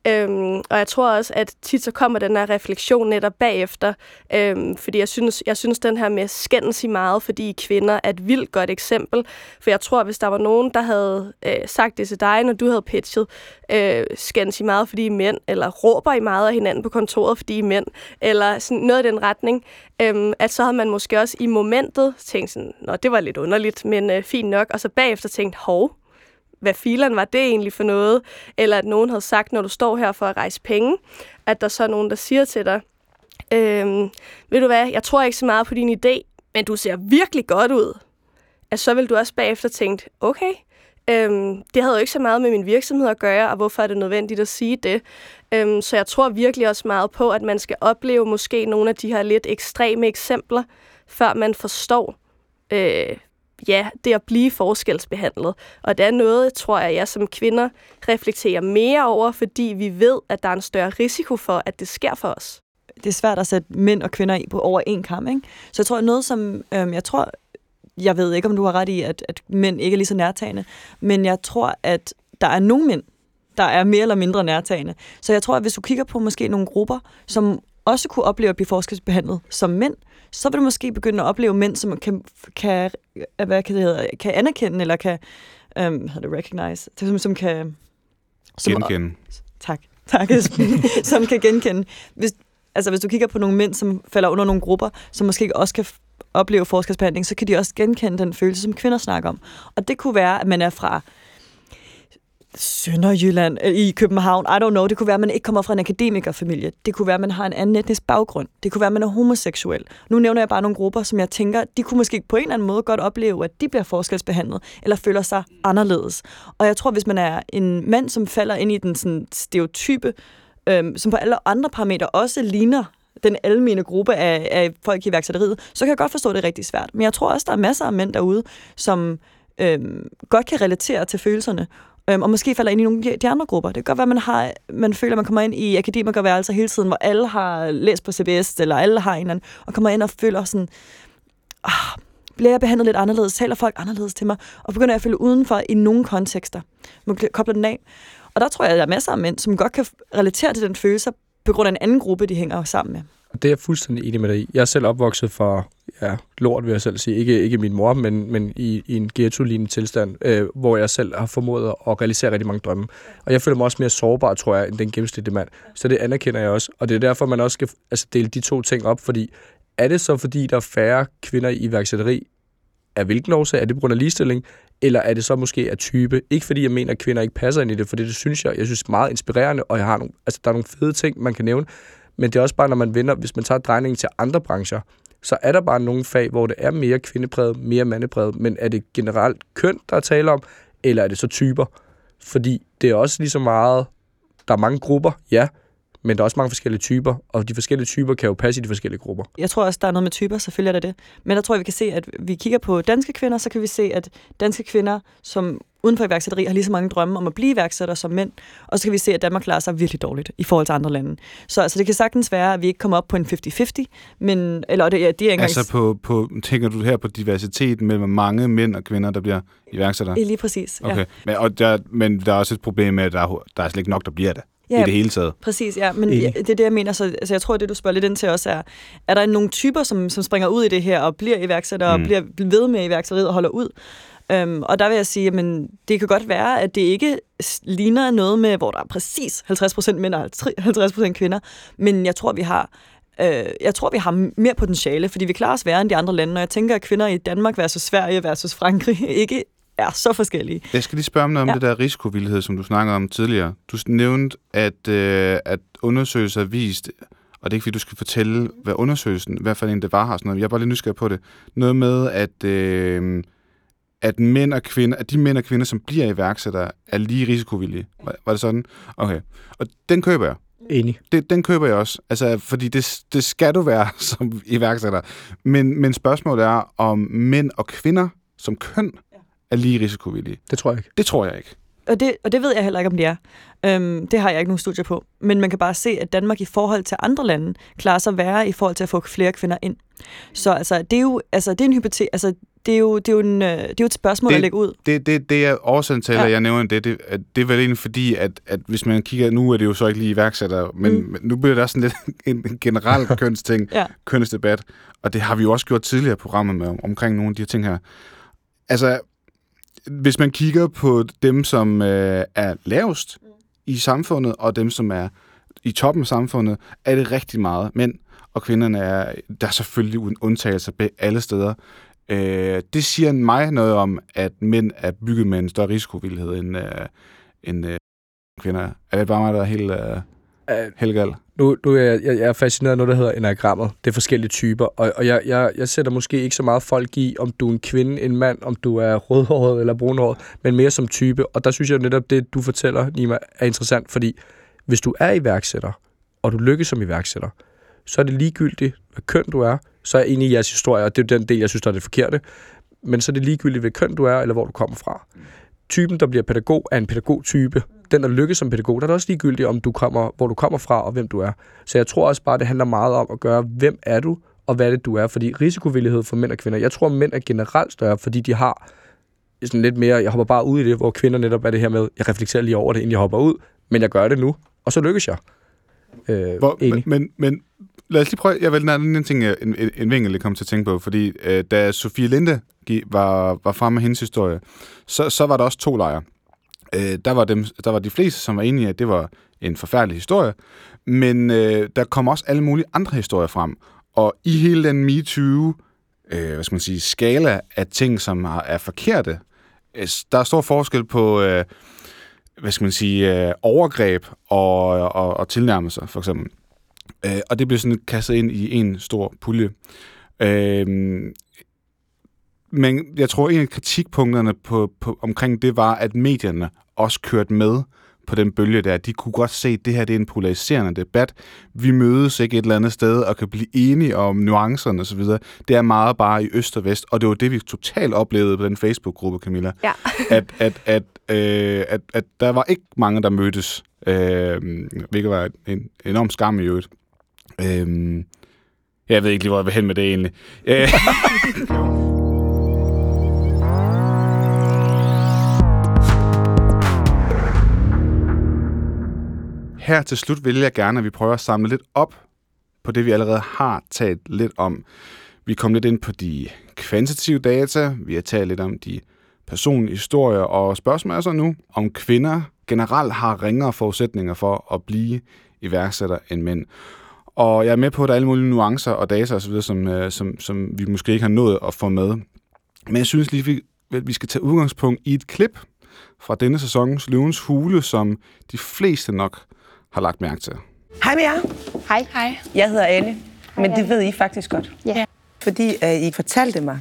Øhm, og jeg tror også, at tit så kommer den her refleksion netop bagefter, øhm, fordi jeg synes, jeg synes, den her med skændes i meget, fordi kvinder er et vildt godt eksempel. For jeg tror, hvis der var nogen, der havde øh, sagt det til dig, når du havde pitchet, øh, skændes i meget, fordi I mænd, eller råber I meget af hinanden på kontoret, fordi I mænd, eller sådan noget i den retning, øhm, at så havde man måske også i momentet tænkt sådan, nå, det var lidt underligt, men øh, fint nok, og så bagefter tænkt, hov, hvad fileren var det egentlig for noget? Eller at nogen havde sagt, når du står her for at rejse penge, at der så er nogen, der siger til dig, øhm, ved du hvad, jeg tror ikke så meget på din idé, men du ser virkelig godt ud. At så vil du også bagefter tænke, okay, øhm, det havde jo ikke så meget med min virksomhed at gøre, og hvorfor er det nødvendigt at sige det? Øhm, så jeg tror virkelig også meget på, at man skal opleve måske nogle af de her lidt ekstreme eksempler, før man forstår, øh, ja, det at blive forskelsbehandlet. Og det er noget, tror jeg, jeg som kvinder reflekterer mere over, fordi vi ved, at der er en større risiko for, at det sker for os.
Det er svært at sætte mænd og kvinder på over en kamp, ikke? Så jeg tror, noget som, øhm, jeg tror, jeg ved ikke, om du har ret i, at, at mænd ikke er lige så nærtagende, men jeg tror, at der er nogle mænd, der er mere eller mindre nærtagende. Så jeg tror, at hvis du kigger på måske nogle grupper, som også kunne opleve at blive forskelsbehandlet som mænd, så vil du måske begynde at opleve mænd, som kan, kan, hvad kan, det hedder, kan anerkende, eller kan, um, hvad det, recognize, som, som kan...
Som, genkende.
Tak, tak (laughs) som kan genkende. Hvis, altså hvis du kigger på nogle mænd, som falder under nogle grupper, som måske også kan opleve forskelsbehandling, så kan de også genkende den følelse, som kvinder snakker om. Og det kunne være, at man er fra Sønderjylland, øh, i København, I don't know. Det kunne være, at man ikke kommer fra en akademikerfamilie. Det kunne være, at man har en anden etnisk baggrund. Det kunne være, at man er homoseksuel. Nu nævner jeg bare nogle grupper, som jeg tænker, de kunne måske på en eller anden måde godt opleve, at de bliver forskelsbehandlet, eller føler sig anderledes. Og jeg tror, hvis man er en mand, som falder ind i den sådan, stereotype, øhm, som på alle andre parametre også ligner den almene gruppe af, af folk i værksætteriet, så kan jeg godt forstå, at det er rigtig svært. Men jeg tror også, der er masser af mænd derude, som øhm, godt kan relatere til følelserne, øhm, og måske falder ind i nogle af de andre grupper. Det kan godt være, man, har, man føler, at man kommer ind i akademikerværelser hele tiden, hvor alle har læst på CBS, eller alle har en eller anden, og kommer ind og føler sådan, ah, bliver jeg behandlet lidt anderledes? Taler folk anderledes til mig? Og begynder jeg at føle udenfor i nogle kontekster. Man kobler den af. Og der tror jeg, at der er masser af mænd, som godt kan relatere til den følelse, på grund af en anden gruppe, de hænger sammen med.
Og det er jeg fuldstændig enig med dig i. Jeg er selv opvokset for ja, lort, vil jeg selv sige. Ikke, ikke min mor, men, men i, i en ghetto-lignende tilstand, øh, hvor jeg selv har formået at realisere rigtig mange drømme. Og jeg føler mig også mere sårbar, tror jeg, end den gennemsnitlige mand. Så det anerkender jeg også. Og det er derfor, man også skal altså, dele de to ting op, fordi er det så, fordi der er færre kvinder i iværksætteri? Af hvilken årsag? Er det på grund af ligestilling? Eller er det så måske af type? Ikke fordi jeg mener, at kvinder ikke passer ind i det, for det, det synes jeg, jeg synes meget inspirerende, og jeg har nogle, altså, der er nogle fede ting, man kan nævne. Men det er også bare, når man vender, hvis man tager drejningen til andre brancher, så er der bare nogle fag, hvor det er mere kvindepræget, mere mandepræget, men er det generelt køn, der er tale om, eller er det så typer? Fordi det er også lige så meget, der er mange grupper, ja, men der er også mange forskellige typer, og de forskellige typer kan jo passe i de forskellige grupper.
Jeg tror også, der er noget med typer, selvfølgelig er der det. Men der tror jeg, vi kan se, at vi kigger på danske kvinder, så kan vi se, at danske kvinder, som uden for iværksætteri har lige så mange drømme om at blive iværksætter som mænd, og så kan vi se, at Danmark klarer sig virkelig dårligt i forhold til andre lande. Så altså, det kan sagtens være, at vi ikke kommer op på en 50-50, men, eller det, ja, det er engang...
Altså på, på, tænker du her på diversiteten mellem mange mænd og kvinder, der bliver iværksættere?
Lige præcis, ja.
Okay. Men, og der, men der er også et problem med, at der, der er slet ikke nok, der bliver det ja, i det hele taget.
Præcis, ja. Men ja, det er det, jeg mener. Så, altså, jeg tror, at det, du spørger lidt ind til også er, er der nogle typer, som, som springer ud i det her og bliver iværksættere mm. og bliver ved med iværksætteriet og holder ud? Um, og der vil jeg sige, at det kan godt være, at det ikke ligner noget med, hvor der er præcis 50% mænd og 50% kvinder, men jeg tror, vi har øh, jeg tror, vi har mere potentiale, fordi vi klarer os værre end de andre lande, og jeg tænker, at kvinder i Danmark versus Sverige versus Frankrig (laughs) ikke er så forskellige.
Jeg skal lige spørge om noget om ja. det der risikovildhed, som du snakkede om tidligere. Du nævnte, at, øh, at undersøgelser har vist, og det er ikke fordi, du skal fortælle, hvad undersøgelsen, hvad for en det var her, sådan noget. jeg er bare lidt nysgerrig på det. Noget med, at, øh, at, mænd og kvinder, at de mænd og kvinder, som bliver iværksættere, er lige risikovillige. Var, var det sådan? Okay. Og den køber jeg.
Enig.
Det, den køber jeg også, altså, fordi det, det skal du være (laughs) som iværksætter. Men, men spørgsmålet er, om mænd og kvinder som køn er lige risikovillige.
Det tror jeg ikke.
Det tror jeg ikke.
Og det, og det ved jeg heller ikke, om de er. Øhm, det har jeg ikke nogen studier på. Men man kan bare se, at Danmark i forhold til andre lande klarer sig værre i forhold til at få flere kvinder ind. Så altså, det er jo altså, det er en hypote, altså, det er jo, det er jo, en, øh, det er jo et spørgsmål
det,
at lægge ud.
Det, det, det er årsagen til, ja. at jeg nævner det. Det, det er vel egentlig fordi, at, at hvis man kigger, nu er det jo så ikke lige iværksætter, men, mm. men nu bliver der sådan lidt (laughs) en generel (laughs) kønsting, ja. kønsdebat, og det har vi jo også gjort tidligere i programmet med, omkring nogle af de her ting her. Altså, hvis man kigger på dem, som øh, er lavest mm. i samfundet, og dem, som er i toppen af samfundet, er det rigtig meget mænd, og kvinderne er, der er selvfølgelig undtagelser alle steder. Øh, det siger mig noget om, at mænd er bygget med en større risikovillighed end, øh, end øh, kvinder. Er det bare mig, der er helt, øh, helt gal?
Nu, nu er jeg, jeg er fascineret af noget, der hedder enagrammet. Det er forskellige typer, og, og jeg, jeg, jeg sætter måske ikke så meget folk i, om du er en kvinde, en mand, om du er rødhåret eller brunhåret, men mere som type. Og der synes jeg netop, det du fortæller, Nima, er interessant, fordi hvis du er iværksætter, og du lykkes som iværksætter, så er det ligegyldigt, hvad køn du er. Så er jeg enig i jeres historie, og det er den del, jeg synes, der er det forkerte. Men så er det ligegyldigt, hvad køn du er, eller hvor du kommer fra. Typen, der bliver pædagog, er en pædagogtype. Den, der lykkes som pædagog, der er det også ligegyldigt, om du kommer, hvor du kommer fra, og hvem du er. Så jeg tror også bare, det handler meget om at gøre, hvem er du, og hvad det, du er. Fordi risikovillighed for mænd og kvinder, jeg tror, mænd er generelt større, fordi de har sådan lidt mere, jeg hopper bare ud i det, hvor kvinder netop er det her med, jeg reflekterer lige over det, inden jeg hopper ud, men jeg gør det nu, og så lykkes jeg.
Øh, Hvor, men, men, men lad os lige prøve, jeg vil en anden ting, en, en, en vinkel, jeg kom til at tænke på, fordi øh, da Sofie Linde var, var fremme med hendes historie, så, så var der også to lejre. Øh, der, var dem, der var de fleste, som var enige, at det var en forfærdelig historie, men øh, der kom også alle mulige andre historier frem, og i hele den MeToo øh, hvad skal man sige, skala af ting, som er, er forkerte. Øh, Der er stor forskel på, øh, hvad skal man sige, øh, overgreb og, og, og tilnærmelser, for eksempel. Øh, og det blev sådan kastet ind i en stor pulje. Øh, men jeg tror, en af kritikpunkterne på, på, omkring det var, at medierne også kørte med på den bølge der. De kunne godt se, at det her det er en polariserende debat. Vi mødes ikke et eller andet sted og kan blive enige om nuancerne osv. Det er meget bare i øst og vest, og det var det, vi totalt oplevede på den Facebook-gruppe, Camilla.
Ja.
at, at, at, øh, at, at der var ikke mange, der mødtes, øh, hvilket var en enorm skam i øvrigt. Øh, jeg ved ikke lige, hvor jeg vil hen med det egentlig. Øh, (laughs) Her til slut vil jeg gerne, at vi prøver at samle lidt op på det, vi allerede har talt lidt om. Vi kom lidt ind på de kvantitative data, vi har talt lidt om de personlige historier, og spørgsmålet er så nu, om kvinder generelt har ringere forudsætninger for at blive iværksætter end mænd. Og jeg er med på, at der er alle mulige nuancer og data osv., som, øh, som, som vi måske ikke har nået at få med. Men jeg synes lige, at vi skal tage udgangspunkt i et klip fra denne sæsons Løvens Hule, som de fleste nok har lagt mærke til.
Hej med jer.
Hej. Hej.
Jeg hedder Anne, men det ved I faktisk godt.
Ja.
Fordi uh, I fortalte mig,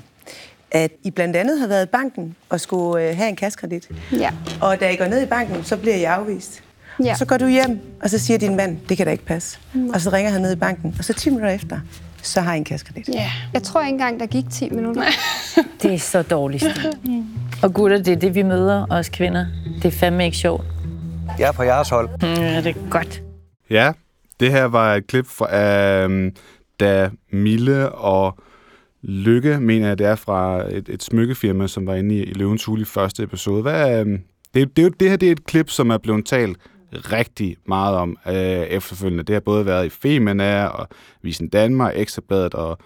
at I blandt andet har været i banken og skulle uh, have en kaskredit.
Ja.
Og da I går ned i banken, så bliver I afvist.
Ja.
Så går du hjem, og så siger din mand, det kan da ikke passe. Og så ringer han ned i banken, og så 10 minutter efter, så har I en kaskredit.
ja. Jeg tror ikke engang, der gik 10 minutter. (laughs)
Det er så dårligt stil. Og gutter, det er det, vi møder, os kvinder. Det er fandme ikke sjovt.
Jeg er på jeres hold.
Mm, ja, det er godt.
Ja, det her var et klip fra, øh, da Mille og Lykke, mener jeg, det er fra et, et smykkefirma, som var inde i, i Løvens Hule i første episode. Hvad, øh, det, det, er det her det er et klip, som er blevet talt rigtig meget om øh, efterfølgende. Det har både været i Femina og Visen Danmark, Ekstrabladet og,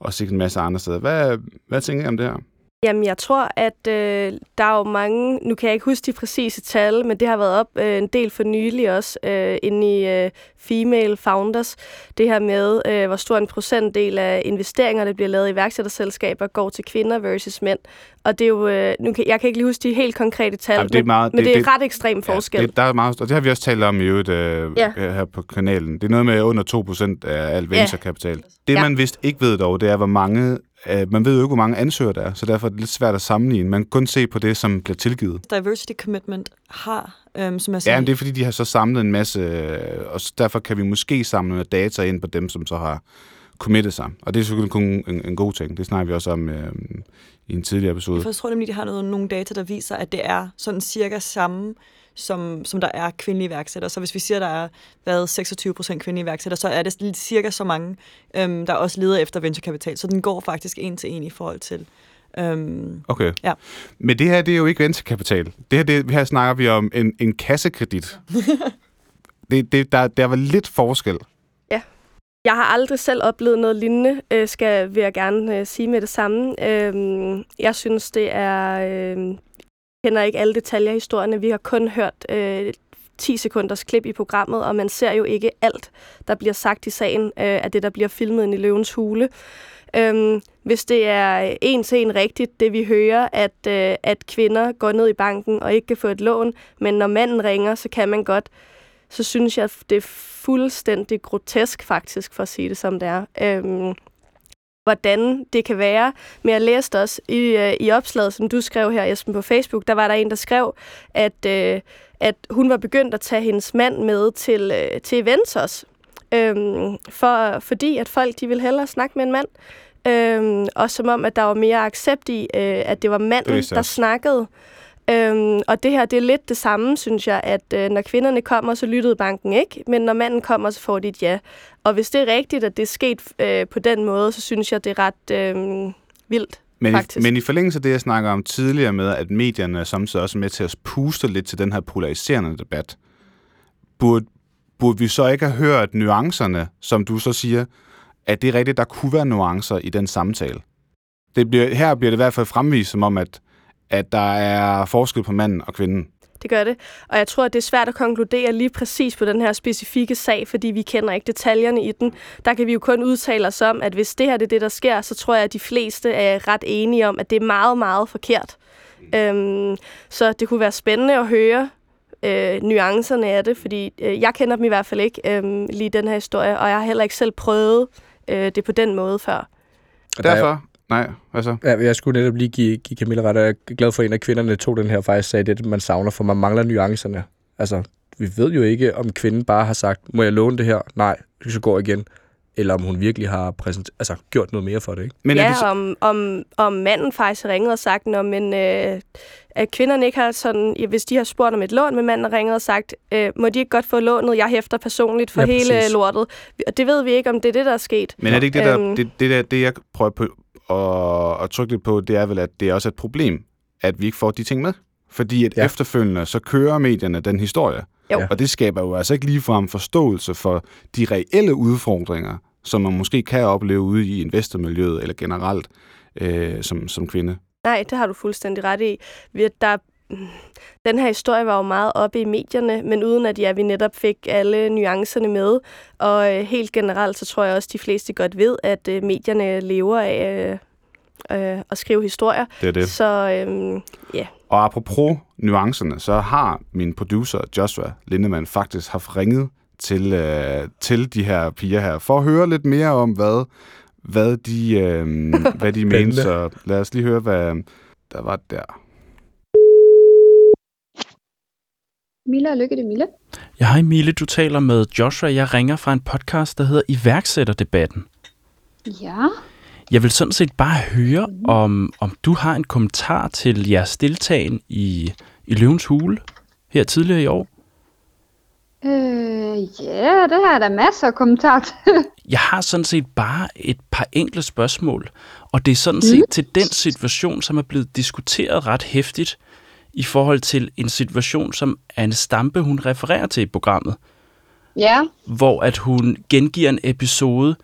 og sikkert en masse andre steder. Hvad, hvad tænker I om det her?
Jamen, jeg tror, at øh, der er jo mange, nu kan jeg ikke huske de præcise tal, men det har været op øh, en del for nylig også, øh, inde i øh, Female Founders. Det her med, øh, hvor stor en procentdel af investeringer, der bliver lavet i iværksætterselskaber, går til kvinder versus mænd. Og det er jo, øh, nu kan, jeg kan ikke lige huske de helt konkrete tal,
Jamen, det er
men,
meget-
men
det-
det, det er
det-
ret ekstrem forskel.
Ja, det, der er meget, og det har vi også talt om i øvrigt øh,
Ja.
ja. her på kanalen. Det er noget med under 2% af al
Ja.
venturekapital. Det,
Ja.
man vist ikke ved dog, det er, hvor mange... Øh, man ved jo ikke, hvor mange ansøgere der er, så derfor er det lidt svært at sammenligne. Man kan kun se på det, som bliver tilgivet.
Diversity Commitment har, øhm, som jeg sagde,
Ja, men det er fordi, de har så samlet en masse, øh, og derfor kan vi måske samle noget data ind på dem, som så har committet sig. Og det er selvfølgelig kun en, en god ting. Det snakker vi også om øh, i en tidligere episode.
Jeg tror nemlig, de har noget, nogle data, der viser, at det er sådan cirka samme, som, som der er kvindelige iværksættere. Så hvis vi siger, at der er været 26 procent kvindelige iværksættere, så er det lidt cirka så mange, øhm, der også leder efter venturekapital. Så den går faktisk en til en i forhold til... Øhm,
Okay.
Ja.
Men det her, det er jo ikke venturekapital. Det her, det, her snakker vi om en, en kassekredit. (laughs) det, det, der, der var lidt forskel.
Jeg har aldrig selv oplevet noget lignende, øh, skal vil jeg gerne øh, sige med det samme. Øhm, jeg synes, det er... Øh, kender ikke alle detaljer i historierne. Vi har kun hørt øh, 10 sekunders klip i programmet, og man ser jo ikke alt, der bliver sagt i sagen øh, af det, der bliver filmet ind i Løvens Hule. Øhm, hvis det er en til en rigtigt, det vi hører, at, øh, at kvinder går ned i banken og ikke kan få et lån, men når manden ringer, så kan man godt så synes jeg, det er fuldstændig grotesk faktisk, for at sige det som det er. Øhm, hvordan det kan være. Men jeg læste også i, øh, i opslaget, som du skrev her, Esben, på Facebook, der var der en, der skrev, at, øh, at hun var begyndt at tage hendes mand med til, øh, til events også. Øhm, for, fordi at folk de ville hellere snakke med en mand. Øhm, og som om, at der var mere accept i, øh, at det var manden, der snakkede. Øhm, og det her, det er lidt det samme, synes jeg, at øh, når kvinderne kommer, så lyttede banken ikke, men når manden kommer, så får de et ja. Og hvis det er rigtigt, at det er sket øh, på den måde, så synes jeg, det er ret øh, vildt.
Men i,
Faktisk.
men i forlængelse af det, jeg snakker om tidligere med, at medierne er samtidig også med til at puste lidt til den her polariserende debat, burde, burde vi så ikke have hørt nuancerne, som du så siger, at det er rigtigt, der kunne være nuancer i den samtale. Det bliver, her bliver det i hvert fald fremvist som om, at, at der er forskel på manden og kvinden.
det gør det. Og jeg tror, at det er svært at konkludere lige præcis på den her specifikke sag, fordi vi kender ikke detaljerne i den. Der kan vi jo kun udtale os om, at hvis det her det er det, der sker, så tror jeg, at de fleste er ret enige om, at det er meget, meget forkert. Øhm, så det kunne være spændende at høre øh, nuancerne af det, fordi øh, jeg kender dem i hvert fald ikke, øh, lige den her historie, og jeg har heller ikke selv prøvet øh, det på den måde før.
Og derfor, nej, hvad så?
Ja, jeg skulle netop lige give, give Camilla ret, og jeg er glad for, at en af kvinderne tog den her faktisk sagde, det man savner, for man mangler nuancerne. Altså, vi ved jo ikke, om kvinden bare har sagt, må jeg låne det her? Nej, så går jeg igen. Eller om hun virkelig har præsent, altså, gjort noget mere for det, ikke?
Men ja, det så... om, om, om manden faktisk har ringet og sagt, Nå, men, øh, at kvinderne ikke har sådan, ja, hvis de har spurgt om et lån, men manden har ringet og sagt, øh, må de ikke godt få lånet, jeg hæfter personligt for ja, hele præcis. lortet. Og det ved vi ikke, om det er det, der er sket.
Men er det ikke det, der, øhm, det, det, der, det jeg prøver på at, at trykke lidt på, det er vel, at det er også et problem, at vi ikke får de ting med. Fordi at ja. efterfølgende, så kører medierne den historie. Jo. Og det skaber jo altså ikke ligefrem forståelse for de reelle udfordringer, som man måske kan opleve ude i investormiljøet eller generelt øh, som, som kvinde.
Nej, det har du fuldstændig ret i. Der, (sighs) den her historie var jo meget oppe i medierne, men uden at ja, vi netop fik alle nuancerne med. Og øh, helt generelt, så tror jeg også, at de fleste godt ved, at øh, medierne lever af øh, øh, at skrive historier.
Det er det.
Så øh, ja.
Og apropos nuancerne, så har min producer Joshua Lindemann faktisk haft ringet til, øh, til de her piger her, for at høre lidt mere om, hvad, hvad de, øh, (laughs) hvad de mener. Så lad os lige høre, hvad der var der.
Mille og Lykke, det Mille.
Ja, hej Mille, du taler med Joshua. Jeg ringer fra en podcast, der hedder Iværksætterdebatten.
Ja.
Jeg vil sådan set bare høre, mm. om, om du har en kommentar til jeres deltagen i, i Løvens Hule her tidligere i år.
Øh, ja, det har jeg da masser af kommentarer til. (laughs)
jeg har sådan set bare et par enkle spørgsmål, og det er sådan set mm. til den situation, som er blevet diskuteret ret hæftigt i forhold til en situation, som Anne Stampe, hun refererer til i programmet.
Ja.
Hvor at hun gengiver en episode,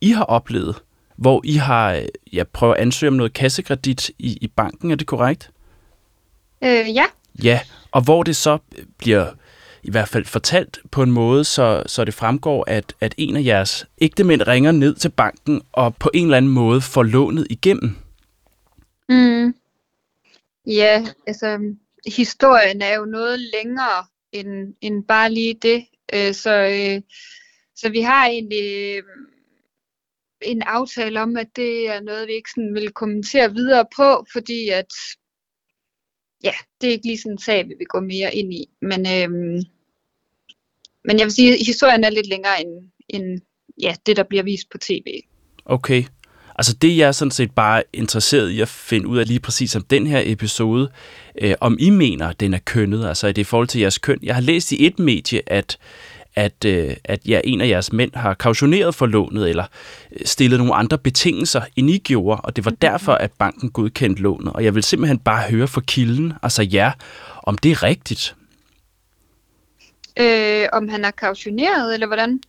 I har oplevet, hvor I har ja, prøvet at ansøge om noget kassekredit i, i banken, er det korrekt?
Øh, ja.
Ja, og hvor det så bliver i hvert fald fortalt på en måde, så, så det fremgår, at, at en af jeres ægtemænd ringer ned til banken og på en eller anden måde får lånet igennem.
Mm. Ja, altså historien er jo noget længere end, end bare lige det. Øh, så, øh, så vi har egentlig øh, en aftale om, at det er noget, vi ikke sådan vil kommentere videre på, fordi at ja, det er ikke lige sådan en sag, vi vil gå mere ind i. Men, øh, men jeg vil sige, at historien er lidt længere end, end ja, det, der bliver vist på tv.
Okay. Altså det, jeg er sådan set bare interesseret i at finde ud af lige præcis om den her episode, øh, om I mener, den er kønnet, altså er det i forhold til jeres køn. Jeg har læst i et medie, at at, øh, at ja, en af jeres mænd har kautioneret for lånet, eller øh, stillet nogle andre betingelser, end I gjorde, og det var derfor, at banken godkendte lånet. Og jeg vil simpelthen bare høre fra kilden, altså ja, om det er rigtigt.
Øh, om han har kautioneret, eller hvordan?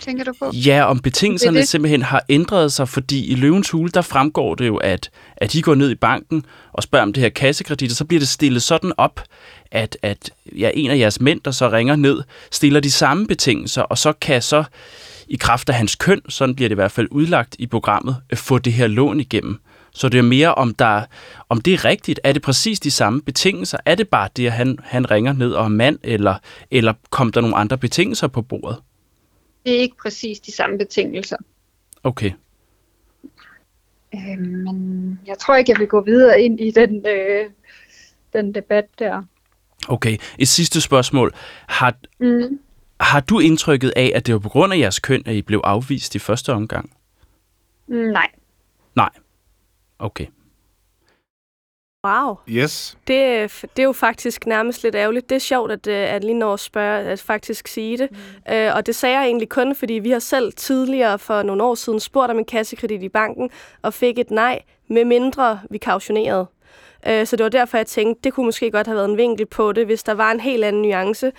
Tænker du på?
Ja, om betingelserne det det. simpelthen har ændret sig, fordi i Løvens Hule, der fremgår det jo, at, at I går ned i banken og spørger om det her kassekredit, og så bliver det stillet sådan op, at, at ja, en af jeres mænd, der så ringer ned, stiller de samme betingelser, og så kan så i kraft af hans køn, sådan bliver det i hvert fald udlagt i programmet, få det her lån igennem. Så det er mere, om, der, om det er rigtigt. Er det præcis de samme betingelser? Er det bare det, at han, han ringer ned og er mand, eller, eller kom der nogle andre betingelser på bordet?
Det er ikke præcis de samme betingelser.
Okay.
Øh, men jeg tror ikke, jeg vil gå videre ind i den, øh, den debat der.
Okay, et sidste spørgsmål. Har, mm. har du indtrykket af, at det var på grund af jeres køn, at I blev afvist i første omgang?
Nej.
Nej. Okay.
Wow.
Yes.
Det, det er jo faktisk nærmest lidt ærgerligt. Det er sjovt, at, øh, at lige når at spørge, at faktisk sige det. Mm. Øh, og det sagde jeg egentlig kun, fordi vi har selv tidligere for nogle år siden spurgt om en kassekredit i banken, og fik et nej, med mindre vi kautionerede. Øh, så det var derfor, jeg tænkte, det kunne måske godt have været en vinkel på det, hvis der var en helt anden nuance.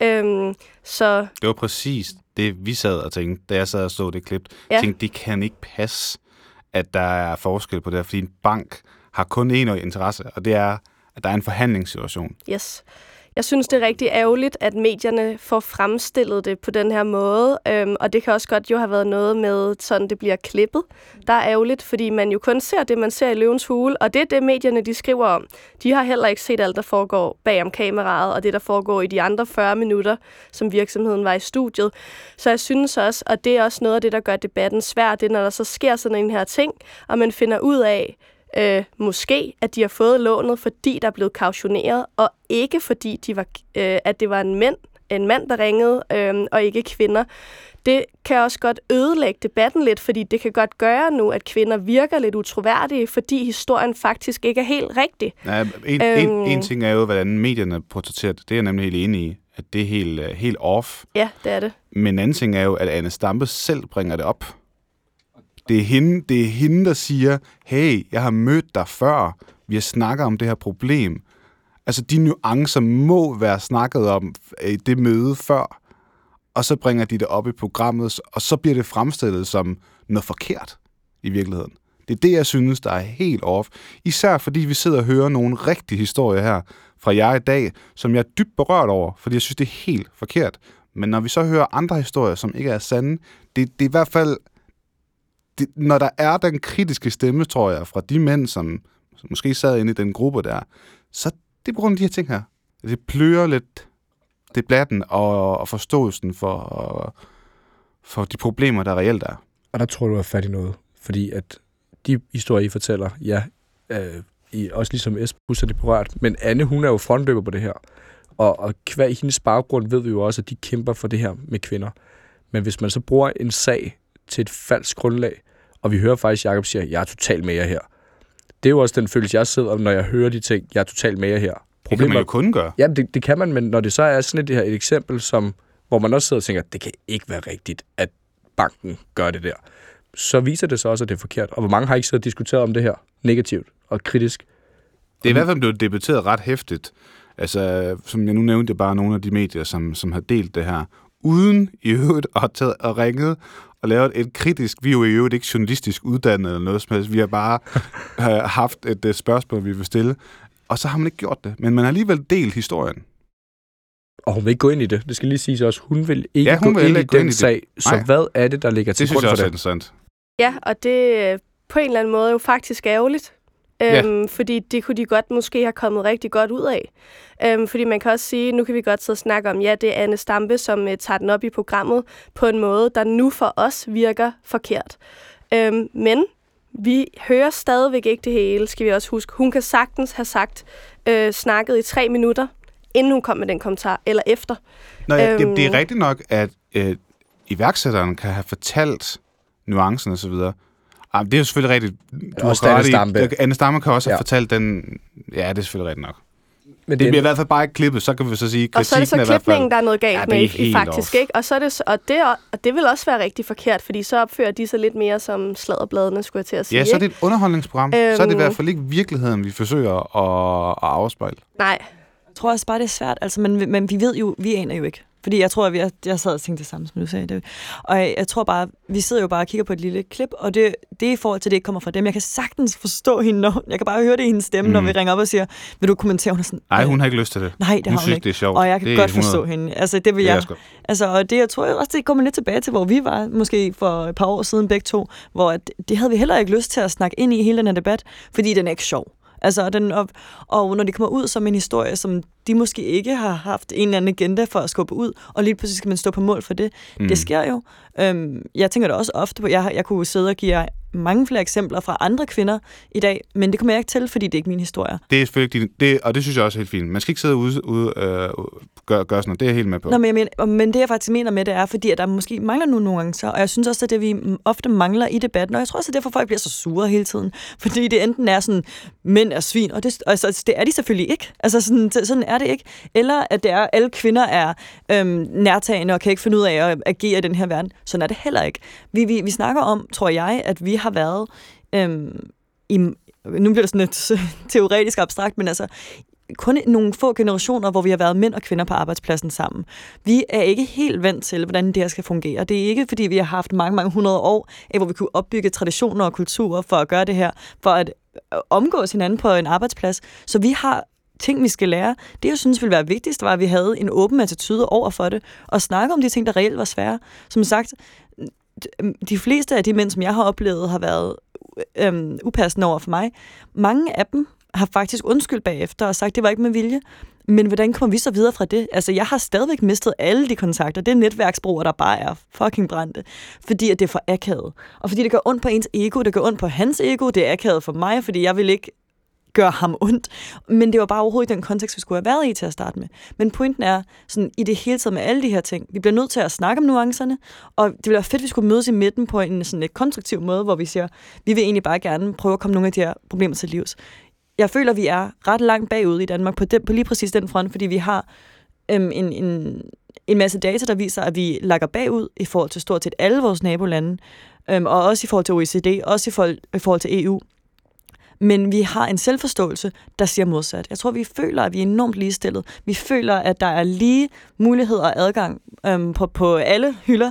Øh, så...
Det var præcis det, vi sad og tænkte, da jeg sad og så det klip. Ja. tænkte, det kan ikke passe, at der er forskel på det, fordi en bank har kun én interesse, og det er, at der er en forhandlingssituation.
Yes. jeg synes, det er rigtig ærgerligt, at medierne får fremstillet det på den her måde, øhm, og det kan også godt jo have været noget med, sådan det bliver klippet. Der er ærgerligt, fordi man jo kun ser det, man ser i løvens hule, og det er det, medierne de skriver om. De har heller ikke set alt, der foregår bag om kameraet, og det, der foregår i de andre 40 minutter, som virksomheden var i studiet. Så jeg synes også, og det er også noget af det, der gør debatten svær, det er, når der så sker sådan en her ting, og man finder ud af, øh, måske, at de har fået lånet, fordi der er blevet kautioneret, og ikke fordi, de var, øh, at det var en mand, en mand, der ringede, øh, og ikke kvinder. Det kan også godt ødelægge debatten lidt, fordi det kan godt gøre nu, at kvinder virker lidt utroværdige, fordi historien faktisk ikke er helt rigtig.
Ja, en, øhm, en, en ting er jo, hvordan medierne portrætterer det. Det er jeg nemlig helt enig i, at det er helt, uh, helt off.
Ja, det er det.
Men en anden ting er jo, at Anne Stampe selv bringer det op. Det er, hende, det er hende, der siger, hey, jeg har mødt dig før, vi har snakket om det her problem. Altså, de nuancer må være snakket om øh, i det møde før, og så bringer de det op i programmet, og så bliver det fremstillet som noget forkert i virkeligheden. Det er det, jeg synes, der er helt off. Især fordi vi sidder og hører nogle rigtige historier her fra jer i dag, som jeg er dybt berørt over, fordi jeg synes, det er helt forkert. Men når vi så hører andre historier, som ikke er sande, det, det er i hvert fald det, når der er den kritiske stemme, tror jeg, fra de mænd, som, som måske sad inde i den gruppe der, så det er på grund af de her ting her. Det plører lidt debatten og, og forståelsen for, for de problemer, der reelt er.
Og der tror du er fat i noget, fordi at de historier, I fortæller, ja, øh, I, også ligesom Esbus er det berørt, men Anne, hun er jo frontløber på det her. Og, og kvad hendes baggrund ved vi jo også, at de kæmper for det her med kvinder. Men hvis man så bruger en sag til et falsk grundlag, og vi hører faktisk, at Jacob siger, jeg er totalt med jer her. Det er jo også den følelse, jeg sidder, når jeg hører de ting, jeg er totalt med jer her.
Problemet, det kan man jo kun gøre.
Ja, det, det kan man, men når det så er sådan et, det her, et eksempel, som, hvor man også sidder og tænker, det kan ikke være rigtigt, at banken gør det der, så viser det så også, at det er forkert. Og hvor mange har ikke så diskuteret om det her negativt og kritisk?
Det er i hvert fald blevet debatteret ret hæftigt. Altså, som jeg nu nævnte, bare nogle af de medier, som, som har delt det her, uden i øvrigt at taget og ringet og lavet et kritisk, vi er jo i øvrigt ikke journalistisk uddannet eller noget som helst, vi har bare (laughs) øh, haft et, et spørgsmål, vi vil stille, og så har man ikke gjort det, men man har alligevel delt historien.
Og hun vil ikke gå ind i det. Det skal lige siges også. Hun vil ikke ja, hun gå, vil ind, i gå ind i den sag. Så Nej. hvad er det, der ligger til
grund
for det?
Det synes jeg også er interessant.
Ja, og det på en eller anden måde er jo faktisk ærgerligt. Øhm, ja. Fordi det kunne de godt måske have kommet rigtig godt ud af. Øhm, fordi man kan også sige, nu kan vi godt sidde og snakke om, ja, det er Anne Stampe, som uh, tager den op i programmet på en måde, der nu for os virker forkert. Øhm, men vi hører stadigvæk ikke det hele, skal vi også huske. Hun kan sagtens have sagt, øh, snakket i tre minutter, inden hun kom med den kommentar, eller efter.
Nå ja, øhm, det, det er rigtigt nok, at øh, iværksætteren kan have fortalt nuancen og så videre, Jamen, det er jo selvfølgelig rigtigt.
Du også Anne Stampe.
Anne Stampe kan også ja. have fortalt den... Ja, det er selvfølgelig rigtigt nok. Men det, det bliver i hvert fald bare ikke klippet, så kan vi så sige,
Og så er det så klipningen, der er noget galt ja, med, i, faktisk. Ikke? Og, så er det, og, det, og det vil også være rigtig forkert, fordi så opfører de sig lidt mere som sladderbladene, skulle jeg til at sige.
Ja, så er det et underholdningsprogram. Øhm, så er det i hvert fald ikke virkeligheden, vi forsøger at, at afspejle.
Nej.
Jeg tror også bare, det er svært, altså, men, men vi ved jo, vi aner jo ikke. Fordi jeg tror, at jeg, jeg sad og tænkte det samme, som du sagde. Det. Og jeg, jeg tror bare, vi sidder jo bare og kigger på et lille klip, og det, det er i forhold til, at det ikke kommer fra dem. Jeg kan sagtens forstå hende, når, jeg kan bare høre det i hendes stemme, mm. når vi ringer op og siger, vil du kommentere? Hun er sådan,
Nej, hun har ikke lyst til det.
Nej, det
hun
har
hun synes,
ikke.
det er sjovt.
Og jeg kan
det
godt forstå 100. hende. Altså, det vil
det
jeg. Altså, og det, jeg tror også, det kommer lidt tilbage til, hvor vi var, måske for et par år siden begge to, hvor at, det havde vi heller ikke lyst til at snakke ind i hele den her debat, fordi den er ikke sjov. Altså, den, og, og når det kommer ud som en historie, som de måske ikke har haft en eller anden agenda for at skubbe ud, og lige pludselig skal man stå på mål for det. Mm. Det sker jo. Øhm, jeg tænker det også ofte på, jeg, jeg kunne sidde og give jer mange flere eksempler fra andre kvinder i dag, men det kommer jeg ikke til, fordi det er ikke min historie.
Det er selvfølgelig det, og det synes jeg også er helt fint. Man skal ikke sidde ude, ude øh, gøre, gøre sådan noget. Det er jeg helt med på.
Nå, men, jeg mener, men det jeg faktisk mener med det er, fordi at der måske mangler nogle nuancer, og jeg synes også, at det vi ofte mangler i debatten, og jeg tror også, at derfor folk bliver så sure hele tiden, fordi det enten er sådan, mænd er svin, og det, altså, det er de selvfølgelig ikke. Altså sådan, sådan er det ikke. Eller at det er, alle kvinder er øhm, nærtagende og kan ikke finde ud af at agere i den her verden. Sådan er det heller ikke. Vi, vi, vi snakker om, tror jeg, at vi har været øhm, i, nu bliver det sådan lidt (laughs) teoretisk abstrakt, men altså kun nogle få generationer, hvor vi har været mænd og kvinder på arbejdspladsen sammen. Vi er ikke helt vant til, hvordan det her skal fungere. Det er ikke, fordi vi har haft mange, mange hundrede år, af, hvor vi kunne opbygge traditioner og kulturer for at gøre det her, for at øh, omgås hinanden på en arbejdsplads. Så vi har ting, vi skal lære. Det, jeg synes ville være vigtigst, var, at vi havde en åben attitude over for det, og snakke om de ting, der reelt var svære. Som sagt, de fleste af de mænd, som jeg har oplevet, har været øhm, upassende over for mig. Mange af dem har faktisk undskyldt bagefter og sagt, at det var ikke med vilje. Men hvordan kommer vi så videre fra det? Altså, jeg har stadigvæk mistet alle de kontakter. Det er netværksbrugere, der bare er fucking brændte. Fordi at det er for akavet. Og fordi det gør ondt på ens ego, det gør ondt på hans ego, det er akavet for mig, fordi jeg vil ikke gør ham ondt. Men det var bare overhovedet den kontekst, vi skulle have været i til at starte med. Men pointen er, sådan, i det hele taget med alle de her ting, vi bliver nødt til at snakke om nuancerne, og det ville være fedt, at vi skulle mødes i midten på en sådan lidt konstruktiv måde, hvor vi siger, vi vil egentlig bare gerne prøve at komme nogle af de her problemer til livs jeg føler, vi er ret langt bagud i Danmark på, den, på lige præcis den front, fordi vi har øhm, en, en, en masse data, der viser, at vi lakker bagud i forhold til stort set alle vores nabolande, øhm, og også i forhold til OECD, også i forhold, i forhold til EU. Men vi har en selvforståelse, der siger modsat. Jeg tror, vi føler, at vi er enormt ligestillet. Vi føler, at der er lige mulighed og adgang øhm, på, på alle hylder.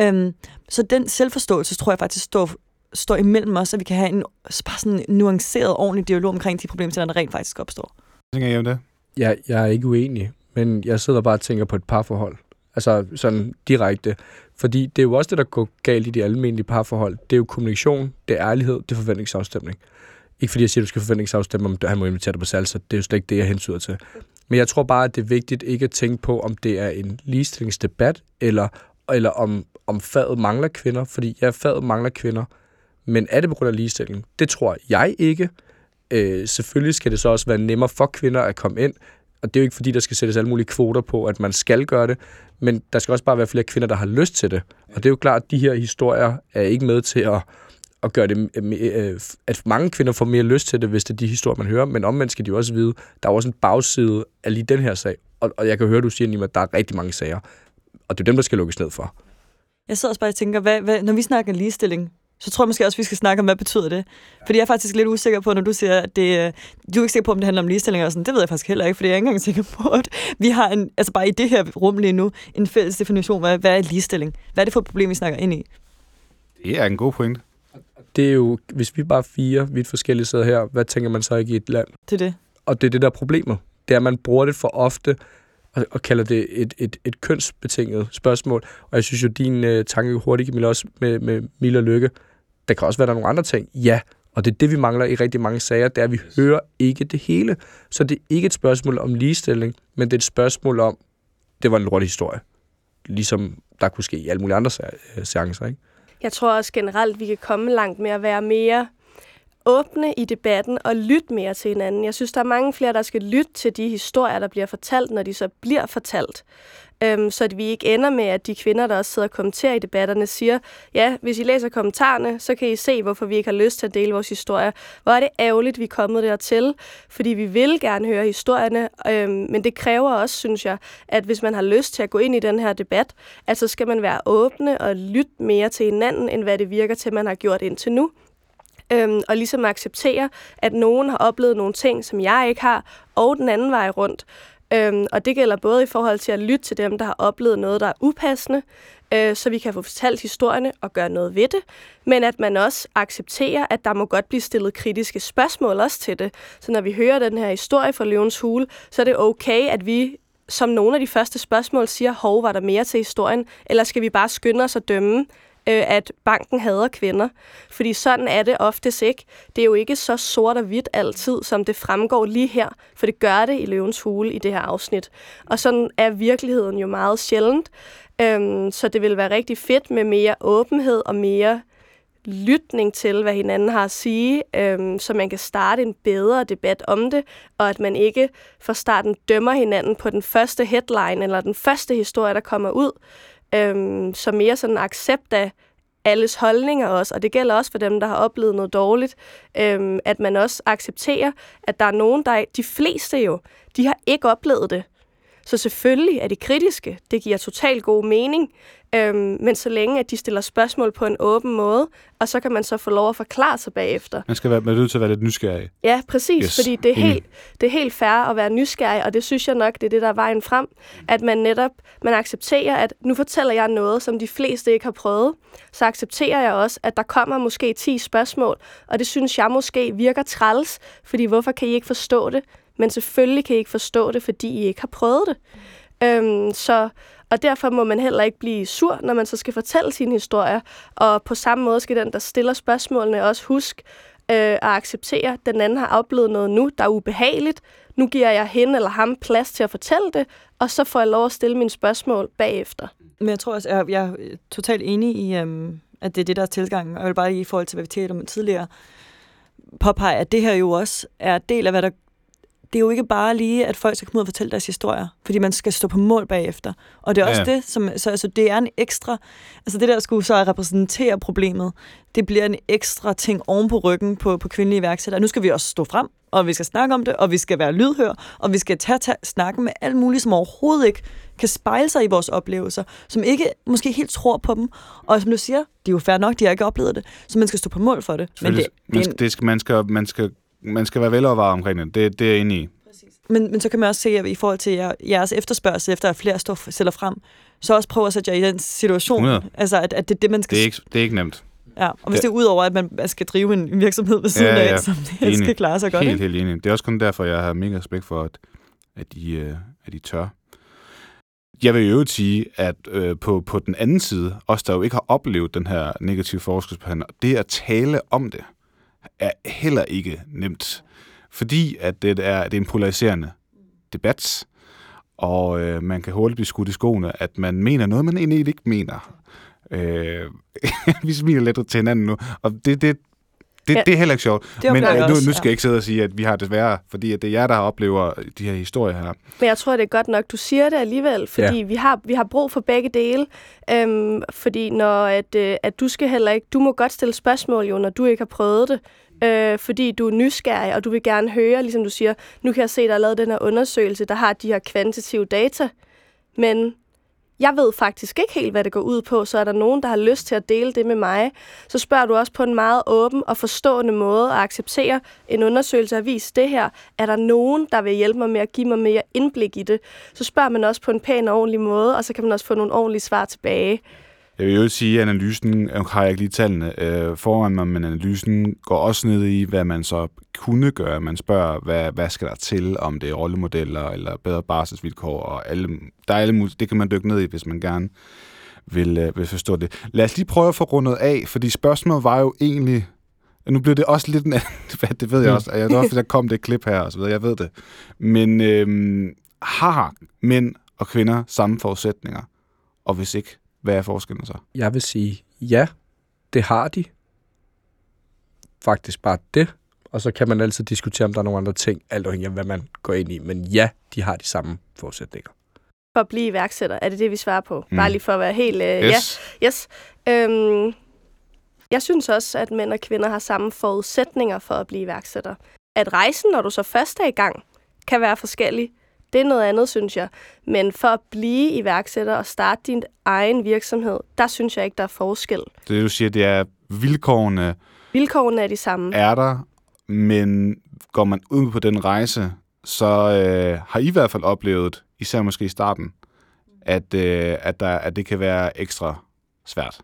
Øhm, så den selvforståelse, tror jeg faktisk står står imellem os, så vi kan have en bare sådan nuanceret, ordentlig dialog omkring de problemer, der rent faktisk opstår.
Tænker I om det?
Ja, jeg er ikke uenig, men jeg sidder bare og tænker på et parforhold. Altså sådan direkte. Fordi det er jo også det, der går galt i de almindelige parforhold. Det er jo kommunikation, det er ærlighed, det er forventningsafstemning. Ikke fordi jeg siger, at du skal forventningsafstemme, om han må invitere dig på salsa. Det er jo slet ikke det, jeg hensyder til. Men jeg tror bare, at det er vigtigt ikke at tænke på, om det er en ligestillingsdebat, eller, eller om, om faget mangler kvinder. Fordi ja, faget mangler kvinder, men er det på grund af ligestilling? Det tror jeg ikke. Øh, selvfølgelig skal det så også være nemmere for kvinder at komme ind, og det er jo ikke fordi, der skal sættes alle mulige kvoter på, at man skal gøre det, men der skal også bare være flere kvinder, der har lyst til det. Og det er jo klart, at de her historier er ikke med til at, at gøre det, øh, at mange kvinder får mere lyst til det, hvis det er de historier, man hører, men omvendt skal de jo også vide, der er også en bagside af lige den her sag. Og, og jeg kan høre, du siger, Nima, at der er rigtig mange sager, og det er dem, der skal lukkes ned for.
Jeg sidder også bare og tænker, hvad, hvad, når vi snakker ligestilling, så tror jeg måske også, at vi skal snakke om, hvad betyder det? Fordi jeg er faktisk lidt usikker på, når du siger, at det, øh, du er ikke sikker på, om det handler om ligestilling og sådan. Det ved jeg faktisk heller ikke, fordi jeg er ikke engang sikker på, at vi har en, altså bare i det her rum lige nu, en fælles definition. Hvad, hvad er ligestilling? Hvad er det for et problem, vi snakker ind i?
Det er en god point.
Det er jo, hvis vi bare fire vidt forskellige sidder her, hvad tænker man så ikke i et land?
Det er det.
Og det er det, der er problemet. Det er, at man bruger det for ofte, og, og kalder det et, et, et kønsbetinget spørgsmål. Og jeg synes jo, din uh, tanke hurtigt, Camilla, også med, med Mila Lykke, der kan også være der nogle andre ting. Ja, og det er det, vi mangler i rigtig mange sager, det er, at vi hører ikke det hele. Så det er ikke et spørgsmål om ligestilling, men det er et spørgsmål om, det var en lortig historie. Ligesom der kunne ske i alle mulige andre seancer, ikke?
Jeg tror også generelt, vi kan komme langt med at være mere åbne i debatten og lytte mere til hinanden. Jeg synes, der er mange flere, der skal lytte til de historier, der bliver fortalt, når de så bliver fortalt. Øhm, så at vi ikke ender med, at de kvinder, der også sidder og kommenterer i debatterne, siger, ja, hvis I læser kommentarerne, så kan I se, hvorfor vi ikke har lyst til at dele vores historier. Hvor er det ærgerligt, vi er kommet dertil, fordi vi vil gerne høre historierne, øhm, men det kræver også, synes jeg, at hvis man har lyst til at gå ind i den her debat, at så skal man være åbne og lytte mere til hinanden, end hvad det virker til, man har gjort indtil nu øhm, og ligesom acceptere, at nogen har oplevet nogle ting, som jeg ikke har, og den anden vej rundt. Øhm, og det gælder både i forhold til at lytte til dem, der har oplevet noget, der er upassende, øh, så vi kan få fortalt historierne og gøre noget ved det, men at man også accepterer, at der må godt blive stillet kritiske spørgsmål også til det. Så når vi hører den her historie fra Løvens Hule, så er det okay, at vi som nogle af de første spørgsmål siger, hov, var der mere til historien, eller skal vi bare skynde os at dømme, øh, at banken hader kvinder. Fordi sådan er det oftest ikke. Det er jo ikke så sort og hvidt altid, som det fremgår lige her, for det gør det i Løvens Hule i det her afsnit. Og sådan er virkeligheden jo meget sjældent. Øhm, så det vil være rigtig fedt med mere åbenhed og mere lytning til, hvad hinanden har at sige, øhm, så man kan starte en bedre debat om det, og at man ikke fra starten dømmer hinanden på den første headline eller den første historie, der kommer ud, øhm, så mere sådan accept af alles holdninger også, og det gælder også for dem, der har oplevet noget dårligt, øhm, at man også accepterer, at der er nogen, der de fleste jo, de har ikke oplevet det. Så selvfølgelig er de kritiske. Det giver totalt god mening. Øhm, men så længe, at de stiller spørgsmål på en åben måde, og så kan man så få lov at forklare sig bagefter.
Man skal være nødt til at være lidt nysgerrig.
Ja, præcis, yes. fordi det er, helt, det er helt fair at være nysgerrig, og det synes jeg nok, det er det, der er vejen frem. At man netop man accepterer, at nu fortæller jeg noget, som de fleste ikke har prøvet. Så accepterer jeg også, at der kommer måske 10 spørgsmål, og det synes jeg måske virker træls, fordi hvorfor kan I ikke forstå det? Men selvfølgelig kan I ikke forstå det, fordi I ikke har prøvet det. Øhm, så, og derfor må man heller ikke blive sur, når man så skal fortælle sine historier. Og på samme måde skal den, der stiller spørgsmålene, også huske øh, at acceptere, at den anden har oplevet noget nu, der er ubehageligt. Nu giver jeg hende eller ham plads til at fortælle det, og så får jeg lov at stille mine spørgsmål bagefter.
Men jeg tror også, jeg, jeg er totalt enig i, øhm, at det er det, der er tilgangen. Og jeg vil bare i forhold til, hvad vi talte om tidligere, påpege, at det her jo også er del af, hvad der det er jo ikke bare lige, at folk skal komme ud og fortælle deres historier, fordi man skal stå på mål bagefter. Og det er også
Ja.
det, som, så altså, det er en ekstra, altså det der skulle så repræsentere problemet, det bliver en ekstra ting oven på ryggen på, på kvindelige iværksættere. Nu skal vi også stå frem, og vi skal snakke om det, og vi skal være lydhør, og vi skal tage, tage snakke med alt muligt, som overhovedet ikke kan spejle sig i vores oplevelser, som ikke måske helt tror på dem. Og som du siger, de er jo fair nok, de har ikke oplevet det, så man skal stå på mål for det. Men, det,
man,
det,
skal, det skal, man, skal, man, skal, man skal være velovervejet omkring det. det. Det er jeg enig i.
Men, men så kan man også se, at i forhold til jer, jeres efterspørgsel efter, at flere står, sælger frem, så også prøve at sætte jer i den situation.
100.
Altså, at, at det er det, man skal...
Det er ikke, det er ikke nemt.
Ja, og hvis
Det-
det er ud over, at man skal drive en virksomhed ved siden
Ja, ja.
af, som det
Enig.
skal klare sig godt.
Helt, helt enig. Det er også kun derfor, jeg har mega respekt for, at, at, I, øh, at I tør. Jeg vil jo øvrigt sige, at øh, på, på den anden side, os der jo ikke har oplevet den her negative forskelsbehandling, det at tale om det, er heller ikke nemt. Fordi at det er, det er en polariserende debat, og øh, man kan hurtigt blive skudt i skoene, at man mener noget, man egentlig ikke mener. Øh, (laughs) vi smiler lidt til hinanden nu, og det, det, det,
Ja.
det er heller ikke sjovt.
Det
Men nu, nu skal jeg ikke sidde og sige, at vi har det sværere, fordi at det er jer, der oplever de her historier her.
Men jeg tror, det er godt nok, du siger det alligevel, fordi ja. vi, har, vi har brug for begge dele. Øhm, fordi når at, øh, at du skal heller ikke, du må godt stille spørgsmål jo, når du ikke har prøvet det. Øh, fordi du er nysgerrig, og du vil gerne høre, ligesom du siger, nu kan jeg se, der er lavet den her undersøgelse, der har de her kvantitative data. Men jeg ved faktisk ikke helt, hvad det går ud på, så er der nogen, der har lyst til at dele det med mig, så spørger du også på en meget åben og forstående måde og accepterer en undersøgelse har vist det her. Er der nogen, der vil hjælpe mig med at give mig mere indblik i det? Så spørger man også på en pæn og ordentlig måde, og så kan man også få nogle ordentlige svar tilbage.
Jeg vil jo sige, at analysen, har jeg ikke lige tallene øh, foran mig, men analysen går også ned i, hvad man så kunne gøre. Man spørger, hvad, hvad skal der til, om det er rollemodeller eller bedre barselsvilkår, og alle, der er alle det kan man dykke ned i, hvis man gerne vil, øh, vil forstå det. Lad os lige prøve at få rundet af, fordi spørgsmålet var jo egentlig, nu bliver det også lidt en anden (laughs) debat, det ved jeg
Mm.
også, og jeg ved også, der kom det klip her, og så videre, jeg ved det. Men øhm, har mænd og kvinder samme forudsætninger? Og hvis ikke, hvad er forskellen så?
Jeg vil sige, ja, det har de. Faktisk bare det. Og så kan man altid diskutere, om der er nogle andre ting, alt afhængig af, hvad man går ind i. Men ja, de har de samme forudsætninger.
For at blive iværksætter, er det det, vi svarer på?
Mm.
Bare lige for at være helt... Øh, ja,
Yes.
Yes. Øhm, jeg synes også, at mænd og kvinder har samme forudsætninger for at blive iværksætter. At rejsen, når du så først er i gang, kan være forskellig. Det er noget andet, synes jeg. Men for at blive iværksætter og starte din egen virksomhed, der synes jeg ikke, der er forskel.
Det du siger, det er, vilkårene
Vilkårene er de samme.
er der, men går man ud på den rejse, så øh, har I i hvert fald oplevet, især måske i starten, at, øh, at, der, at det kan være ekstra svært.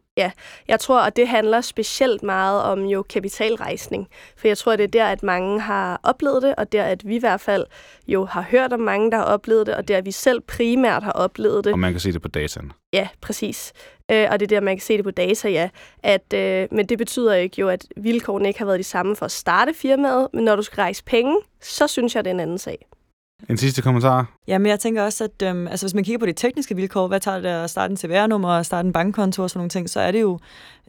Jeg tror, at det handler specielt meget om jo kapitalrejsning. For jeg tror, det er der, at mange har oplevet det, og der, at vi i hvert fald jo har hørt om mange, der har oplevet det, og der, at vi selv primært har oplevet det.
Og man kan se det på dataen.
Ja, præcis. Øh, og det er der, man kan se det på data, ja. At, øh, men det betyder ikke jo, at vilkårene ikke har været de samme for at starte firmaet, men når du skal rejse penge, så synes jeg, det er en anden sag.
En sidste kommentar?
Ja, men jeg tænker også, at øhm, altså, hvis man kigger på de tekniske vilkår, hvad tager det at starte en CVR-nummer og starte en bankkonto og sådan nogle ting, så er det jo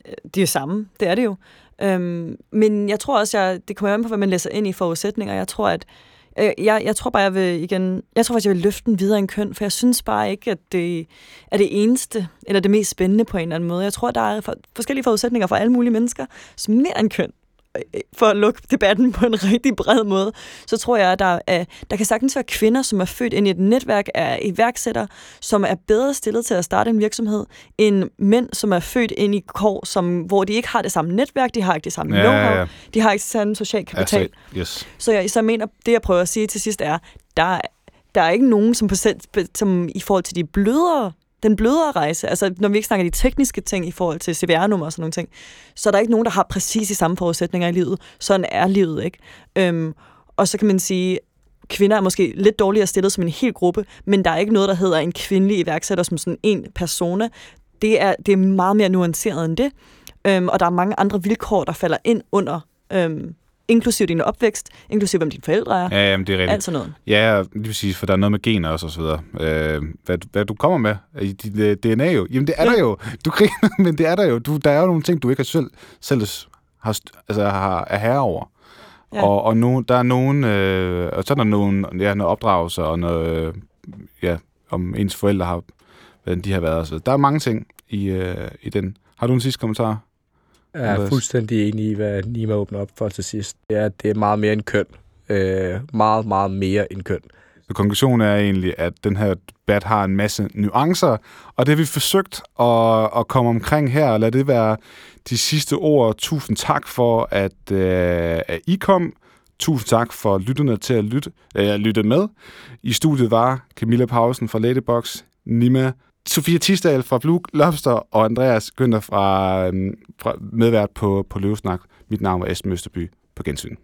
øh, det er samme. Det er det jo. Øhm, men jeg tror også, jeg, det kommer an på, hvad man læser ind i forudsætninger. Jeg tror, at øh, jeg, jeg tror bare, jeg vil igen, jeg tror faktisk, jeg vil løfte den videre end køn, for jeg synes bare ikke, at det er det eneste, eller det mest spændende på en eller anden måde. Jeg tror, der er for, forskellige forudsætninger for alle mulige mennesker, som mere end køn for at lukke debatten på en (laughs) rigtig bred måde, så tror jeg, at der, er, der kan sagtens være kvinder, som er født ind i et netværk af iværksættere, som er bedre stillet til at starte en virksomhed, end mænd, som er født ind i kår, som, hvor de ikke har det samme netværk, de har ikke det samme
Ja,
know-how,
ja, ja.
de har ikke samme social kapital.
Altså, yes.
Så jeg, så mener, det jeg prøver at sige til sidst er, der, er- der er ikke nogen, som, på, selv- som i forhold til de blødere, den blødere rejse, altså når vi ikke snakker de tekniske ting i forhold til CVR-nummer og sådan nogle ting, så er der ikke nogen, der har præcis de samme forudsætninger i livet. Sådan er livet, ikke? Øhm, og så kan man sige, kvinder er måske lidt dårligere stillet som en hel gruppe, men der er ikke noget, der hedder en kvindelig iværksætter som sådan en persona. Det er, det er meget mere nuanceret end det, øhm, og der er mange andre vilkår, der falder ind under, øhm, inklusiv din opvækst, inklusiv hvem dine forældre er,
Ja, jamen, det er rigtigt.
alt sådan noget.
Ja, lige præcis, for der er noget med gener også, og så videre. Øh, hvad, hvad du kommer med i dit øh, DNA jo. Jamen, det er der jo. Du griner, (laughs) men det er der jo. Du, der er jo nogle ting, du ikke har selv, selv har, altså, har, er herre over.
Ja.
Ja. Og, og no, der er nogen, øh, og så er der nogen, ja, noget opdragelse, og noget, øh, ja, om ens forældre har, hvordan de har været. Så der er mange ting i, øh, i den. Har du en sidste kommentar?
Jeg er fuldstændig enig i, hvad Nima åbner op for til sidst. Det er, det er meget mere end køn. Øh, meget, meget mere end køn.
Så konklusionen er egentlig, at den her debat har en masse nuancer, og det har vi forsøgt at, at komme omkring her, og lad det være de sidste ord. Tusind tak for, at, øh, at I kom. Tusind tak for lytterne til at lytte, øh, lytte med. I studiet var Camilla Pausen fra Ladybox, Nima, Sofia Tisdal fra Blue Lobster og Andreas Günther fra, øhm, fra medvært på, på Løvesnak. Mit navn er Esben Østerby. På gensyn.